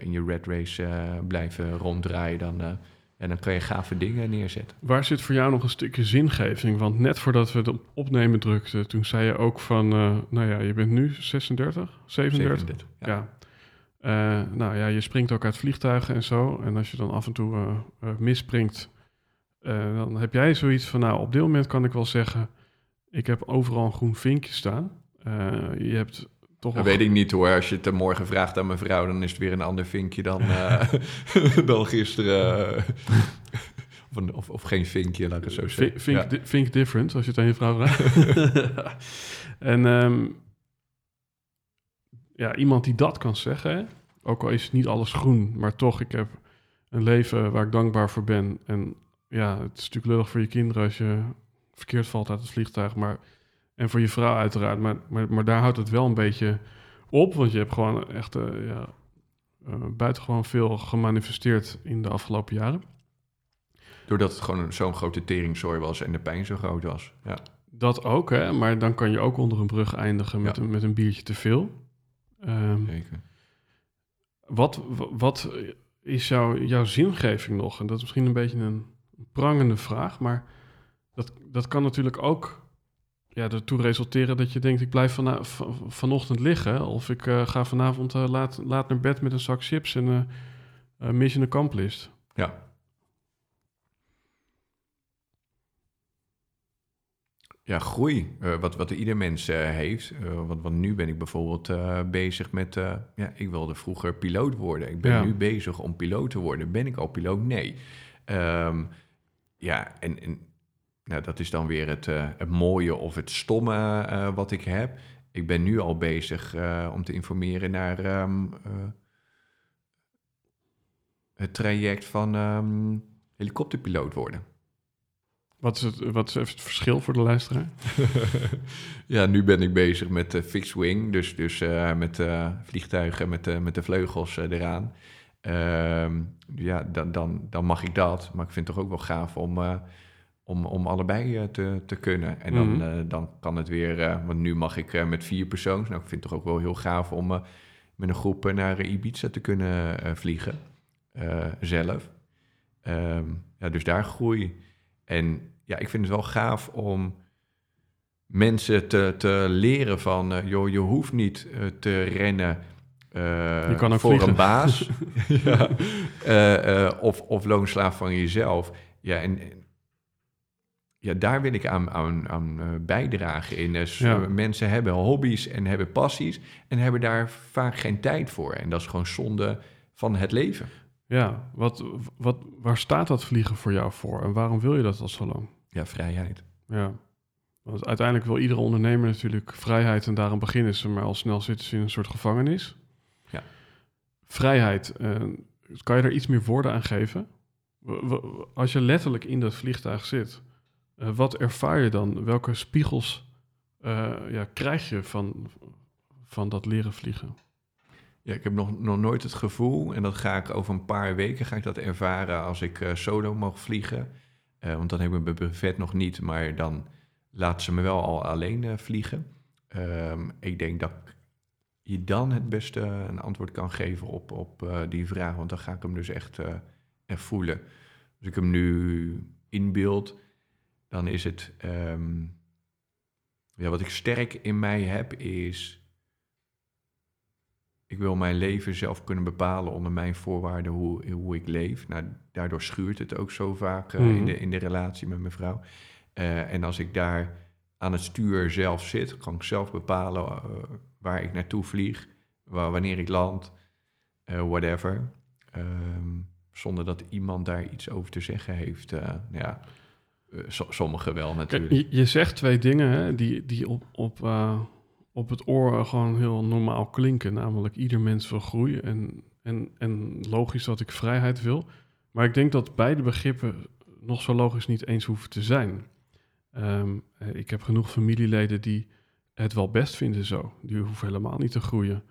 in je red race blijven ronddraaien, dan, en dan kan je gave dingen neerzetten. Waar zit voor jou nog een stukje zingeving? Want net voordat we het op opnemen drukten, toen zei je ook van, eh, nou ja, je bent nu 36, 37? 37, ja. Ja. Eh, nou ja, je springt ook uit vliegtuigen en zo. En als je dan af en toe eh, misspringt, dan heb jij zoiets van, nou, op dit moment kan ik wel zeggen, ik heb overal een groen vinkje staan. Je hebt toch Dat weet ik niet hoor. Als je het morgen vraagt aan mijn vrouw, dan is het weer een ander vinkje dan, eh, dan gisteren. eh. of, of, of geen vinkje, laat ik het zo zeggen. Ja. di- think different, als je het aan je vrouw vraagt. en ehm, ja, iemand die dat kan zeggen, ook al is niet alles groen, maar toch, ik heb een leven waar ik dankbaar voor ben. En ja, het is natuurlijk lullig voor je kinderen als je verkeerd valt uit het vliegtuig, maar en voor je vrouw uiteraard. Maar, maar, maar daar houdt het wel een beetje op, want je hebt gewoon echt eh, ja, eh, buitengewoon veel gemanifesteerd in de afgelopen jaren. Doordat het gewoon zo'n grote teringzooi was en de pijn zo groot was. Ja. Dat ook, hè? maar dan kan je ook onder een brug eindigen met, Ja. een, met een biertje te veel. Ehm, Zeker. wat, wat is jouw, jouw zingeving nog? En dat is misschien een beetje een prangende vraag, maar dat, dat kan natuurlijk ook ja, ertoe resulteren dat je denkt: ik blijf vana- va- vanochtend liggen, of ik eh, ga vanavond eh, laat, laat naar bed met een zak chips en eh, mission accomplished. Ja. Ja, groei. eh, wat, wat ieder mens heeft. Want, want nu ben ik bijvoorbeeld bezig met... ja, ik wilde vroeger piloot worden. Ik ben Ja. nu bezig om piloot te worden. Ben ik al piloot? Nee. Ehm, ja, en, en nou, dat is dan weer het, eh, het mooie of het stomme eh, wat ik heb. Ik ben nu al bezig eh, om te informeren naar ehm, eh, het traject van ehm, helikopterpiloot worden. Wat is, het, wat is even het verschil voor de luisteraar? ja, nu ben ik bezig met uh, fixed wing, dus, dus met vliegtuigen met, de met de vleugels eraan. Ehm, ja, dan, dan, dan mag ik dat, maar ik vind het toch ook wel gaaf om, om, om allebei eh, te, te kunnen. En dan, Mhm. eh, dan kan het weer, eh, want nu mag ik met vier persoons. Nou, ik vind het toch ook wel heel gaaf om met een groep naar Ibiza te kunnen vliegen, zelf. Ehm, ja, dus daar groei. En ja, ik vind het wel gaaf om mensen te, te leren van... joh, je hoeft niet te rennen Je kan ook voor vliegen. een baas. ja. Of, of loonslaaf van jezelf. Ja, en- ja, daar wil ik aan, aan, aan eh, bijdragen in. Dus Ja. mensen hebben hobby's en hebben passies... en hebben daar vaak geen tijd voor. En dat is gewoon zonde van het leven. Ja, wat, wat, waar staat dat vliegen voor jou voor? En waarom wil je dat al zo lang? Ja, vrijheid. Ja, want uiteindelijk wil iedere ondernemer natuurlijk vrijheid en daarom beginnen ze, maar al snel zitten ze in een soort gevangenis. Ja. Vrijheid, eh, kan je er iets meer woorden aan geven? Als je letterlijk in dat vliegtuig zit, eh, wat ervaar je dan? Welke spiegels eh, ja, krijg je van, van dat leren vliegen? Ja, ik heb nog, nog nooit het gevoel, en dat ga ik over een paar weken ga ik dat ervaren als ik eh, solo mag vliegen. Want dan heb ik mijn brevet nog niet, maar dan laten ze me wel al alleen vliegen. Ehm, ik denk dat je dan het beste een antwoord kan geven op, op die vraag, want dan ga ik hem dus echt, echt voelen. Als ik hem nu inbeeld, dan is het... ehm, ja, wat ik sterk in mij heb is ik wil mijn leven zelf kunnen bepalen onder mijn voorwaarden hoe, hoe ik leef. Nou, daardoor schuurt het ook zo vaak eh, Mhm. in, de, in de relatie met mijn vrouw. Eh, en als ik daar aan het stuur zelf zit, kan ik zelf bepalen eh, waar ik naartoe vlieg, waar, wanneer ik land, whatever. Ehm, zonder dat iemand daar iets over te zeggen heeft. Ja, so- sommigen wel natuurlijk. je, je zegt twee dingen hè, die, die op, op, eh, op het oor gewoon heel normaal klinken. Namelijk, ieder mens wil groeien en, en, en logisch dat ik vrijheid wil. Maar ik denk dat beide begrippen nog zo logisch niet eens hoeven te zijn. Ehm, eh, ik heb genoeg familieleden die het wel best vinden zo. Die hoeven helemaal niet te groeien.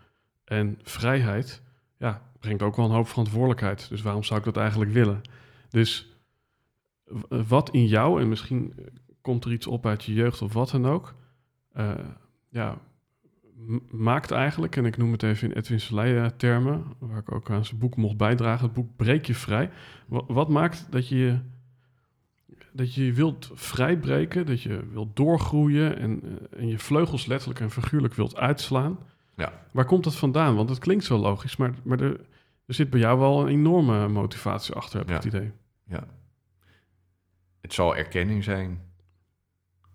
En vrijheid, ja, brengt ook wel een hoop verantwoordelijkheid. Dus waarom zou ik dat eigenlijk willen? Dus wat in jou, en misschien komt er iets op uit je jeugd of wat dan ook, eh, ja, maakt eigenlijk, en ik noem het even in Edwin Selei termen, waar ik ook aan zijn boek mocht bijdragen, het boek Breek je vrij. Wa- wat maakt dat je dat je wilt vrijbreken, dat je wilt doorgroeien en, eh, en je vleugels letterlijk en figuurlijk wilt uitslaan? Ja. Waar komt dat vandaan? Want het klinkt zo logisch, maar, maar er, er zit bij jou wel een enorme motivatie achter, heb ik Ja. het idee. Ja. Het zal erkenning zijn.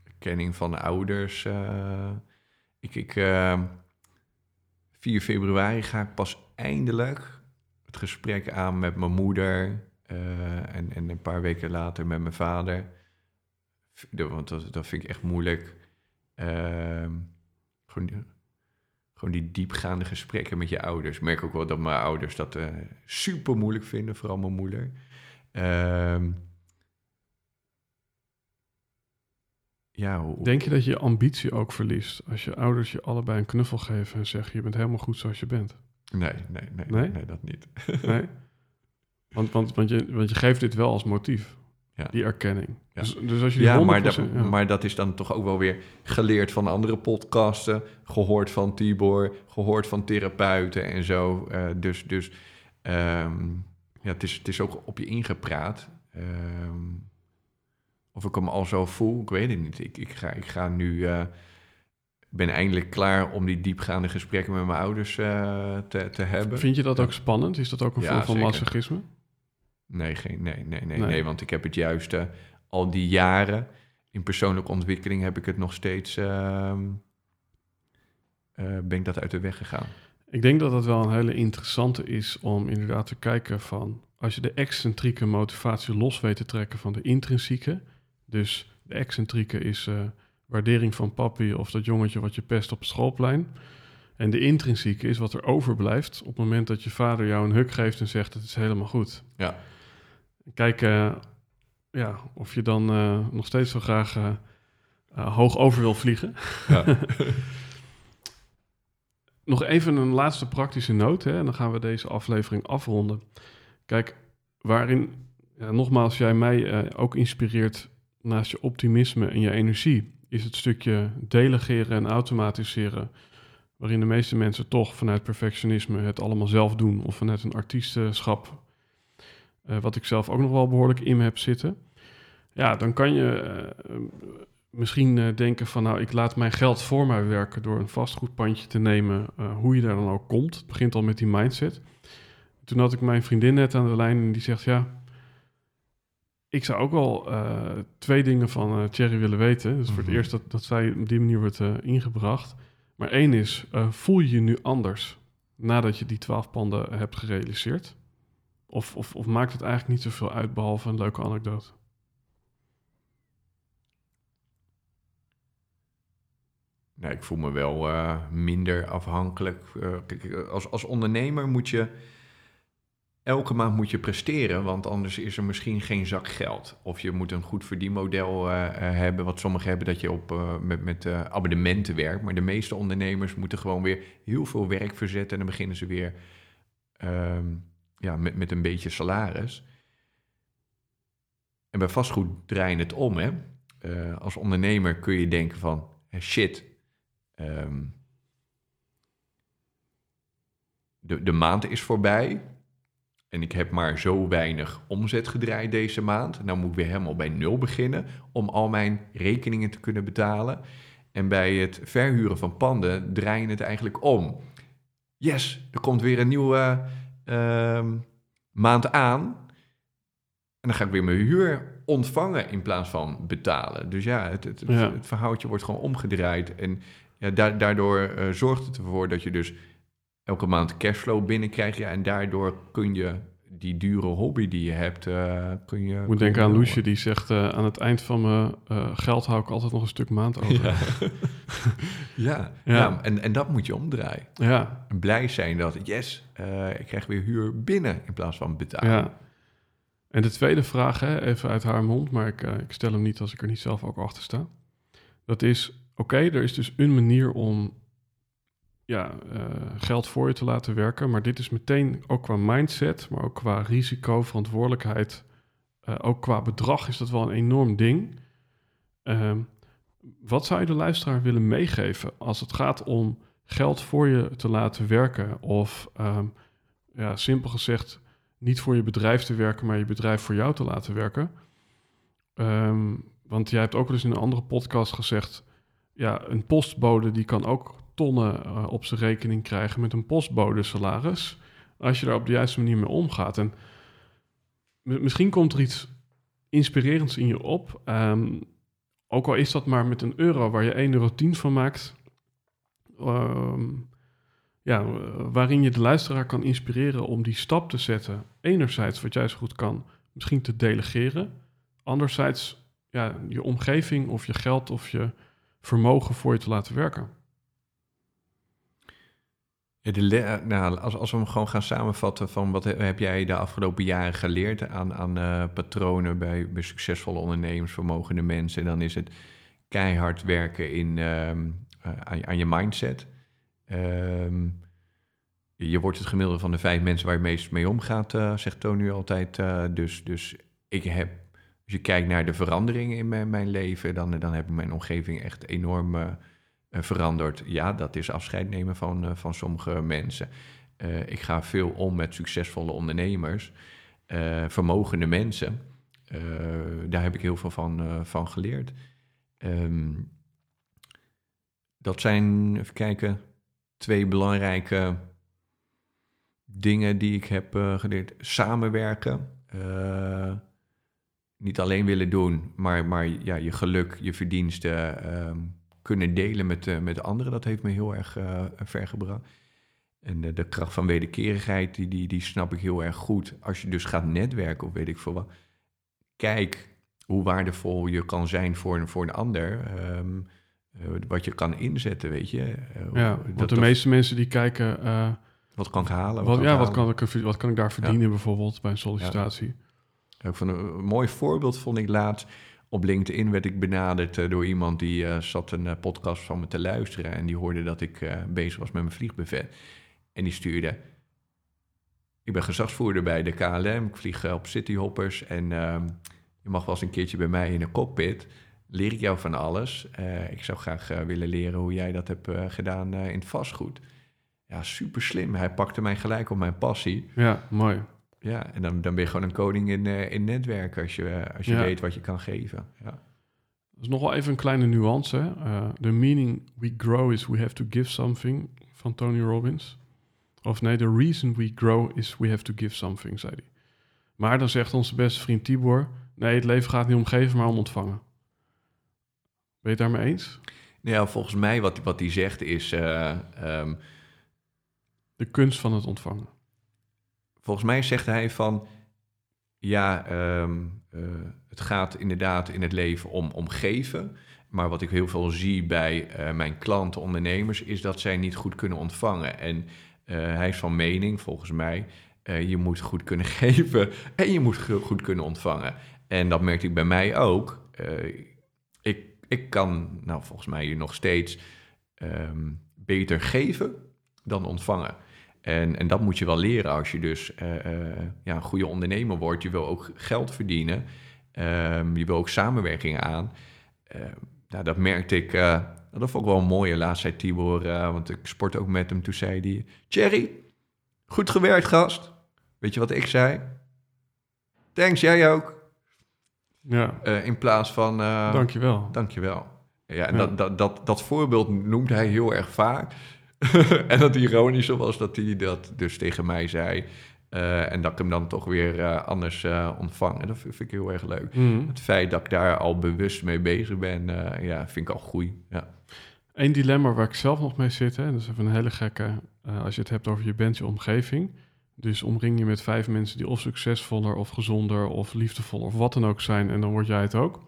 Erkenning van de ouders. eh. ik, ik, eh, 4 februari ga ik pas eindelijk het gesprek aan met mijn moeder. eh, en, en een paar weken later met mijn vader. Want dat, dat vind ik echt moeilijk. Ehm, gewoon, die- gewoon die diepgaande gesprekken met je ouders. Ik merk ook wel dat mijn ouders dat super moeilijk vinden, vooral mijn moeder. Ehm, ja, hoe, Denk je dat je je ambitie ook verliest als je ouders je allebei een knuffel geven en zeggen je bent helemaal goed zoals je bent? nee, nee, nee, Nee? nee, dat niet. Nee? Want, want, want, je, want je geeft dit wel als motief. Ja. Die erkenning. Ja. Dus, dus als je die Ja, maar 100%, dat, ja. maar dat is dan toch ook wel weer geleerd van andere podcasten, gehoord van Tibor, gehoord van therapeuten en zo. Eh, dus dus ehm, ja, het, is, het is ook op je ingepraat. Ehm, of ik hem al zo voel, ik weet het niet. Ik, ik, ga, ik ga nu, eh, ben eindelijk klaar om die diepgaande gesprekken met mijn ouders eh, te, te hebben. Vind je dat ook spannend? Is dat ook een Ja, vorm van zeker. masochisme? Nee, geen, nee, nee, nee, Nee. nee, want ik heb het juist al die jaren in persoonlijke ontwikkeling heb ik het nog steeds, ehm, eh, ben ik dat uit de weg gegaan. Ik denk dat dat wel een hele interessante is om inderdaad te kijken van... als je de excentrieke motivatie los weet te trekken van de intrinsieke... dus de excentrieke is eh, waardering van papi of dat jongetje wat je pest op het schoolplein... en de intrinsieke is wat er overblijft op het moment dat je vader jou een huk geeft en zegt... het is helemaal goed. Ja. Kijk eh, ja, of je dan eh, nog steeds zo graag hoog over wil vliegen... Ja. Nog even een laatste praktische noot, hè, en dan gaan we deze aflevering afronden. Kijk, waarin, ja, nogmaals, jij mij ook inspireert naast je optimisme en je energie, is het stukje delegeren en automatiseren, waarin de meeste mensen toch vanuit perfectionisme het allemaal zelf doen, of vanuit een artiestenschap, eh, wat ik zelf ook nog wel behoorlijk in heb zitten. Ja, dan kan je eh, misschien eh, denken van nou, ik laat mijn geld voor mij werken door een vastgoedpandje te nemen, hoe je daar dan ook komt. Het begint al met die mindset. Toen had ik mijn vriendin net aan de lijn en die zegt ja, ik zou ook wel eh, twee dingen van eh Thierry willen weten. Dus voor het Mhm. eerst dat, dat zij op die manier wordt eh, ingebracht. Maar één is, voel je je nu anders nadat je die twaalf panden hebt gerealiseerd? Of, of, of maakt het eigenlijk niet zoveel uit behalve een leuke anekdote? Nee, ik voel me wel minder afhankelijk. Kijk, als, als ondernemer moet je elke maand moet je presteren, want anders is er misschien geen zak geld. Of je moet een goed verdienmodel eh, eh, hebben, wat sommigen hebben dat je op, eh, met, met abonnementen werkt. Maar de meeste ondernemers moeten gewoon weer heel veel werk verzetten en dan beginnen ze weer ehm, ja, met, met een beetje salaris. En bij vastgoed draai je het om. Hè? Als ondernemer kun je denken van, shit, ehm, de, de maand is voorbij en ik heb maar zo weinig omzet gedraaid deze maand. Nou moet ik weer helemaal bij nul beginnen om al mijn rekeningen te kunnen betalen. En bij het verhuren van panden draai je het eigenlijk om. Yes, er komt weer een nieuwe ehm, maand aan. En dan ga ik weer mijn huur ontvangen in plaats van betalen. Dus ja, het, het, Ja. wordt gewoon omgedraaid. En ja, da- daardoor eh, zorgt het ervoor dat je dus elke maand cashflow binnenkrijgt. Ja, en daardoor kun je die dure hobby die je hebt, eh, kun je... Ik moet denken je aan Loesje, die zegt eh, aan het eind van mijn eh, geld hou ik altijd nog een stuk maand over. Ja. Ja, ja, Ja. ja. en, en dat moet je omdraaien. ja, En blij zijn dat, yes, ik krijg weer huur binnen in plaats van betalen. En de tweede vraag, hè, even uit haar mond, maar ik, ik stel hem niet als ik er niet zelf ook achter sta. Dat is, oké, er is dus een manier om ja, eh, geld voor je te laten werken, maar dit is meteen ook qua mindset, maar ook qua risico, verantwoordelijkheid, eh, ook qua bedrag is dat wel een enorm ding. Ehm, wat zou je de luisteraar willen meegeven als het gaat om geld voor je te laten werken? Of ehm, ja, simpel gezegd, niet voor je bedrijf te werken, maar je bedrijf voor jou te laten werken. Ehm, want jij hebt ook wel eens in een andere podcast gezegd, ja, een postbode die kan ook eh, op zijn rekening krijgen met een postbode salaris, als je daar op de juiste manier mee omgaat. En mi- misschien komt er iets inspirerends in je op. Ehm, ook al is dat maar met een euro waar je 1,10 euro van maakt. Ehm, ja, eh, waarin je de luisteraar kan inspireren om die stap te zetten. Enerzijds, wat jij zo goed kan, misschien te delegeren. Anderzijds, ja, je omgeving of je geld of je vermogen voor je te laten werken. Eh, nou, als, als we hem gewoon gaan samenvatten van wat he- heb jij de afgelopen jaren geleerd aan, aan eh, patronen bij, bij succesvolle ondernemers, vermogende mensen, dan is het keihard werken in, ehm, eh, aan, je- mindset. Ehm, je wordt het gemiddelde van de vijf mensen waar je meest mee omgaat, eh, zegt Tony altijd. dus, dus ik heb, als je kijkt naar de veranderingen in mijn, mijn leven, dan, dan heb ik mijn omgeving echt enorm uh, veranderd. Ja, dat is afscheid nemen van, uh, van sommige mensen. ik ga veel om met succesvolle ondernemers, vermogende mensen. daar heb ik heel veel van, van geleerd. Um, dat zijn, even kijken, twee belangrijke dingen die ik heb geleerd. Samenwerken. Niet alleen willen doen, maar, maar ja, je geluk, je verdiensten uh, kunnen delen met, uh, met anderen. Dat heeft me heel erg ver gebracht. En de, de, kracht van wederkerigheid, die, die, die snap ik heel erg goed. Als je dus gaat netwerken of weet ik veel wat. Kijk hoe waardevol je kan zijn voor, voor een ander. Um, uh, wat je kan inzetten, weet je. Uh, ja, want dat, de meeste mensen die kijken... Uh, wat kan ik halen? Wat, wat ja, wat kan, ik, wat kan ik daar verdienen ja. bijvoorbeeld bij een sollicitatie? Ja. Ook van een, mooi voorbeeld vond ik laatst. Op LinkedIn werd ik benaderd door iemand die zat een podcast van me te luisteren... en die hoorde dat ik bezig was met mijn vliegbevet. En die stuurde... Ik ben gezagsvoerder bij de KLM, ik vlieg op cityhoppers... en ehm, je mag wel eens een keertje bij mij in een cockpit leer ik jou van alles. Ik zou graag willen leren hoe jij dat hebt gedaan in het vastgoed. Ja, super slim. Hij pakte mij gelijk op mijn passie. Ja, mooi. Ja, en dan, dan ben je gewoon een koning in, in netwerken als je, als je ja. weet wat je kan geven. Ja. Dat is nog wel even een kleine nuance. The meaning we grow is we have to give something van Tony Robbins. Of nee, the reason we grow is we have to give something, zei hij. Maar dan zegt onze beste vriend Tibor... nee, het leven gaat niet om geven, maar om ontvangen. Ben je het daarmee eens? Ja, volgens mij wat, wat hij zegt is... Uh, um, de kunst van het ontvangen. Volgens mij zegt hij van... Ja, um, uh, het gaat inderdaad in het leven om, geven... Maar wat ik heel veel zie bij uh, mijn klanten, ondernemers, is dat zij niet goed kunnen ontvangen. En uh, hij is van mening, volgens mij, je moet goed kunnen geven en je moet goed kunnen ontvangen. En dat merkte ik bij mij ook. ik ik kan, nou volgens mij nog steeds um, beter geven dan ontvangen. En, en dat moet je wel leren als je dus uh, uh, ja, een goede ondernemer wordt. Je wil ook geld verdienen. Um, je wil ook samenwerking aan. Uh, nou, dat merkte ik, uh, dat vond ik wel een mooie. Laatst zei Tibor, want ik sport ook met hem. Toen zei hij, Thierry, goed gewerkt gast. Weet je wat ik zei? Thanks, jij ook. Ja. In plaats van... Dankjewel. Dankjewel. Ja, en ja. Dat, dat, dat, dat voorbeeld noemt hij heel erg vaak. en het ironische was dat hij dat dus tegen mij zei. Uh, en dat ik hem dan toch weer uh, anders uh, ontvang. En dat vind ik heel erg leuk. Mm. Het feit dat ik daar al bewust mee bezig ben, ja, vind ik al groei. Ja. Eén dilemma waar ik zelf nog mee zit, hè, dat is even een hele gekke... als je het hebt over je bent, je omgeving... Dus omring je met vijf mensen die of succesvoller of gezonder of liefdevoller of wat dan ook zijn en dan word jij het ook.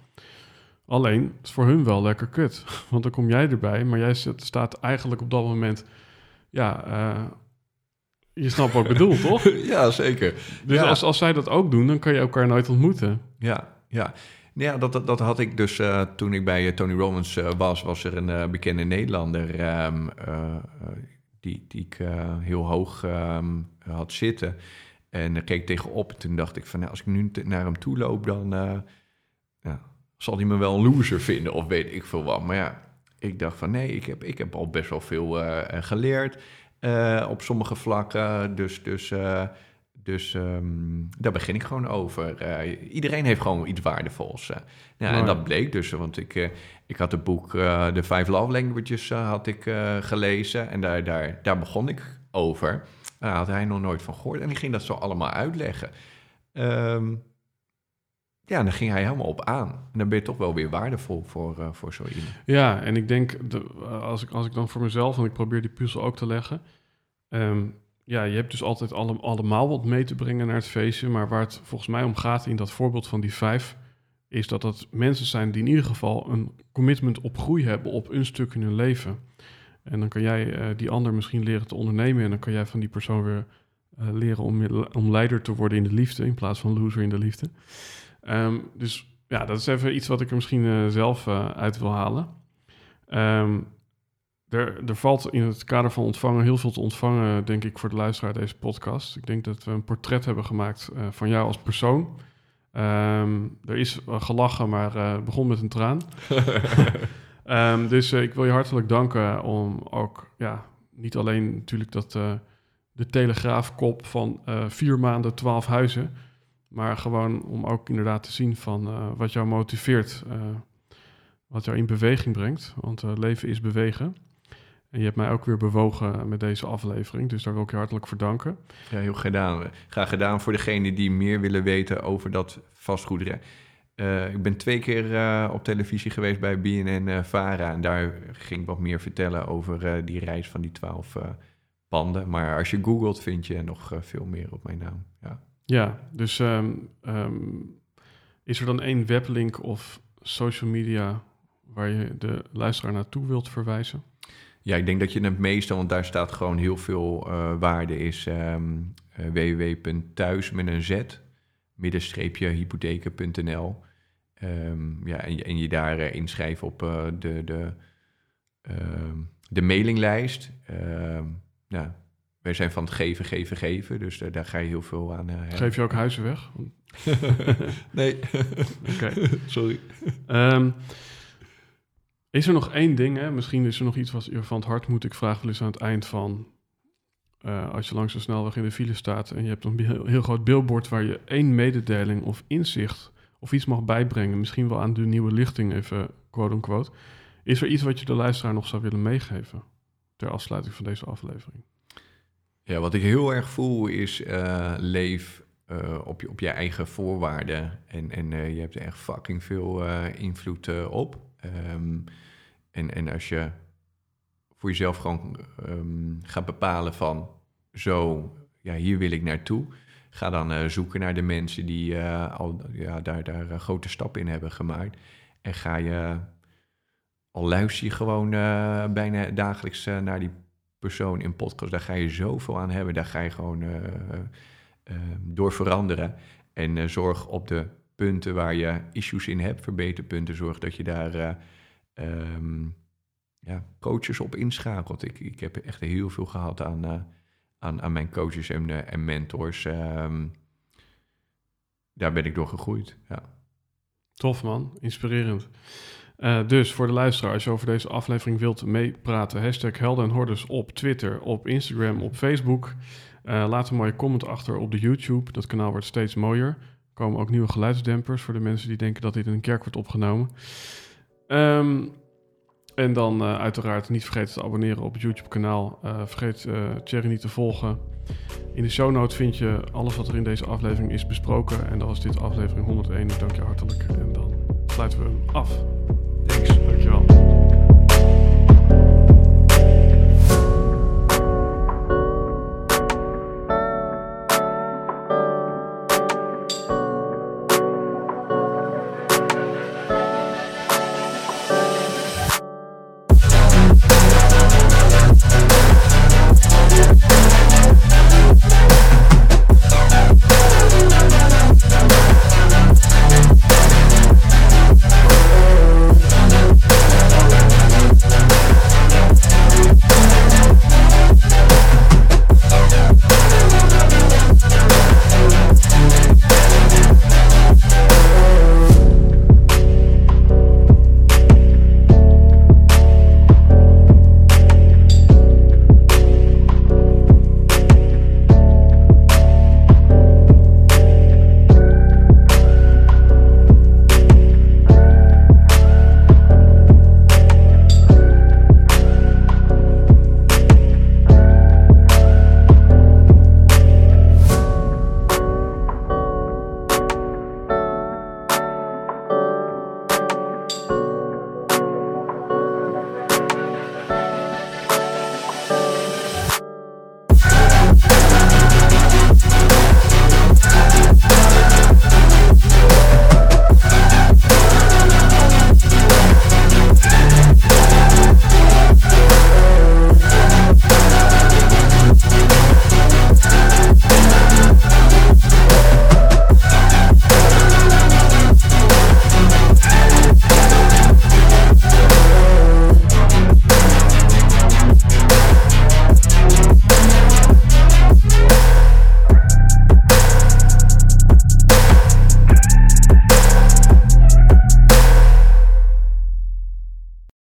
Alleen, het is voor hun wel lekker kut. Want dan kom jij erbij, maar jij staat eigenlijk op dat moment, ja, uh, je snapt wat ik bedoel, toch? Ja, zeker. Dus ja. Als, als zij dat ook doen, dan kan je elkaar nooit ontmoeten. Ja, ja. Ja, dat, dat, dat had ik dus uh, toen ik bij Tony Robbins uh, was, was er een uh, bekende Nederlander. Um, die, die ik heel hoog um, had zitten. En daar keek tegenop. En toen dacht ik van, nou, als ik nu naar hem toe loop, dan ja, zal hij me wel een loser vinden of weet ik veel wat. Maar ja, ik dacht van nee, ik heb, ik heb al best wel veel uh, geleerd op sommige vlakken. Dus, dus dus um, daar begin ik gewoon over. Iedereen heeft gewoon iets waardevols. Ja, en dat bleek dus, want ik, ik had het boek The Five Love Languages had ik, gelezen. En daar, daar, daar begon ik over. Daar had hij nog nooit van gehoord. En ik ging dat zo allemaal uitleggen. Um, ja, dan ging hij helemaal op aan. En dan ben je toch wel weer waardevol voor, voor zo iemand. Ja, en ik denk, de, als, ik, als ik dan voor mezelf, en ik probeer die puzzel ook te leggen... Um, ja, je hebt dus altijd alle, allemaal wat mee te brengen naar het feestje. Maar waar het volgens mij om gaat in dat voorbeeld van die vijf, is dat het mensen zijn die in ieder geval een commitment op groei hebben op een stuk in hun leven. En dan kan jij uh, die ander misschien leren te ondernemen. En dan kan jij van die persoon weer uh, leren om, om leider te worden in de liefde, in plaats van loser in de liefde. Um, dus ja, dat is even iets wat ik er misschien uh, zelf uit wil halen. Um, er, er, valt in het kader van ontvangen heel veel te ontvangen, denk ik, voor de luisteraar deze podcast. Ik denk dat we een portret hebben gemaakt uh, van jou als persoon. Ehm, er is gelachen, maar het begon met een traan. Ehm, dus ik wil je hartelijk danken om ook, ja, niet alleen natuurlijk dat de telegraafkop van vier maanden, twaalf huizen, maar gewoon om ook inderdaad te zien van wat jou motiveert, wat jou in beweging brengt. Want leven is bewegen. En je hebt mij ook weer bewogen met deze aflevering. Dus daar wil ik je hartelijk voor danken. Ja, heel gedaan. Graag gedaan voor degenen die meer willen weten over dat vastgoed. Uh, ik ben twee keer uh, op televisie geweest bij BNN uh, Vara. En daar ging ik wat meer vertellen over die reis van die twaalf panden. Maar als je googelt, vind je nog veel meer op mijn naam. Ja, ja dus um, is er dan één weblink of social media waar je de luisteraar naartoe wilt verwijzen? Ja, ik denk dat je het meeste, want daar staat gewoon heel veel uh, waarde, is um, uh, www.thuis met een z, middenstreepje hypotheken.nl. Ja, en, en, je daar uh, inschrijven op de, de, ehm, de mailinglijst. ja, wij zijn van het geven, geven, geven, dus daar ga je heel veel aan Geef je ook huizen weg? nee. Oké. Sorry. Is er nog één ding, hè? misschien is er nog iets wat je van het hart moet. Ik vraag wel eens aan het eind van, uh, als je langs de snelweg in de file staat en je hebt een heel, heel groot billboard waar je één mededeling of inzicht of iets mag bijbrengen, misschien wel aan de nieuwe lichting even quote-unquote. Is er iets wat je de luisteraar nog zou willen meegeven ter afsluiting van deze aflevering? Ja, wat ik heel erg voel is uh, leef uh, op, je, op je eigen voorwaarden en, en je hebt er echt fucking veel invloed op. Um, en, en als je voor jezelf gewoon um, gaat bepalen van zo, ja, hier wil ik naartoe. Ga dan zoeken naar de mensen die al ja, daar, daar grote stappen in hebben gemaakt. En ga je, al luister je gewoon bijna dagelijks naar die persoon in podcast. Daar ga je zoveel aan hebben. Daar ga je gewoon door veranderen. En zorg op de punten waar je issues in hebt, verbeterpunten, zorg dat je daar um, ja, coaches op inschakelt. Ik, ik heb echt heel veel gehad aan, aan, aan mijn coaches en, en mentors. Um, daar ben ik door gegroeid. Ja. Tof man, inspirerend. Uh, dus voor de luisteraar, als je over deze aflevering wilt meepraten, hashtag Helden en Hordes op Twitter, op Instagram, op Facebook. laat een mooie comment achter op de YouTube. Dat kanaal wordt steeds mooier. Er komen ook nieuwe geluidsdempers voor de mensen die denken dat dit in een kerk wordt opgenomen. Um, en dan uh, uiteraard niet vergeten te abonneren op het YouTube-kanaal. Vergeet Thierry niet te volgen. In de show notes vind je alles wat er in deze aflevering is besproken. En dat was dit aflevering 101. Ik dank je hartelijk. En dan sluiten we hem af.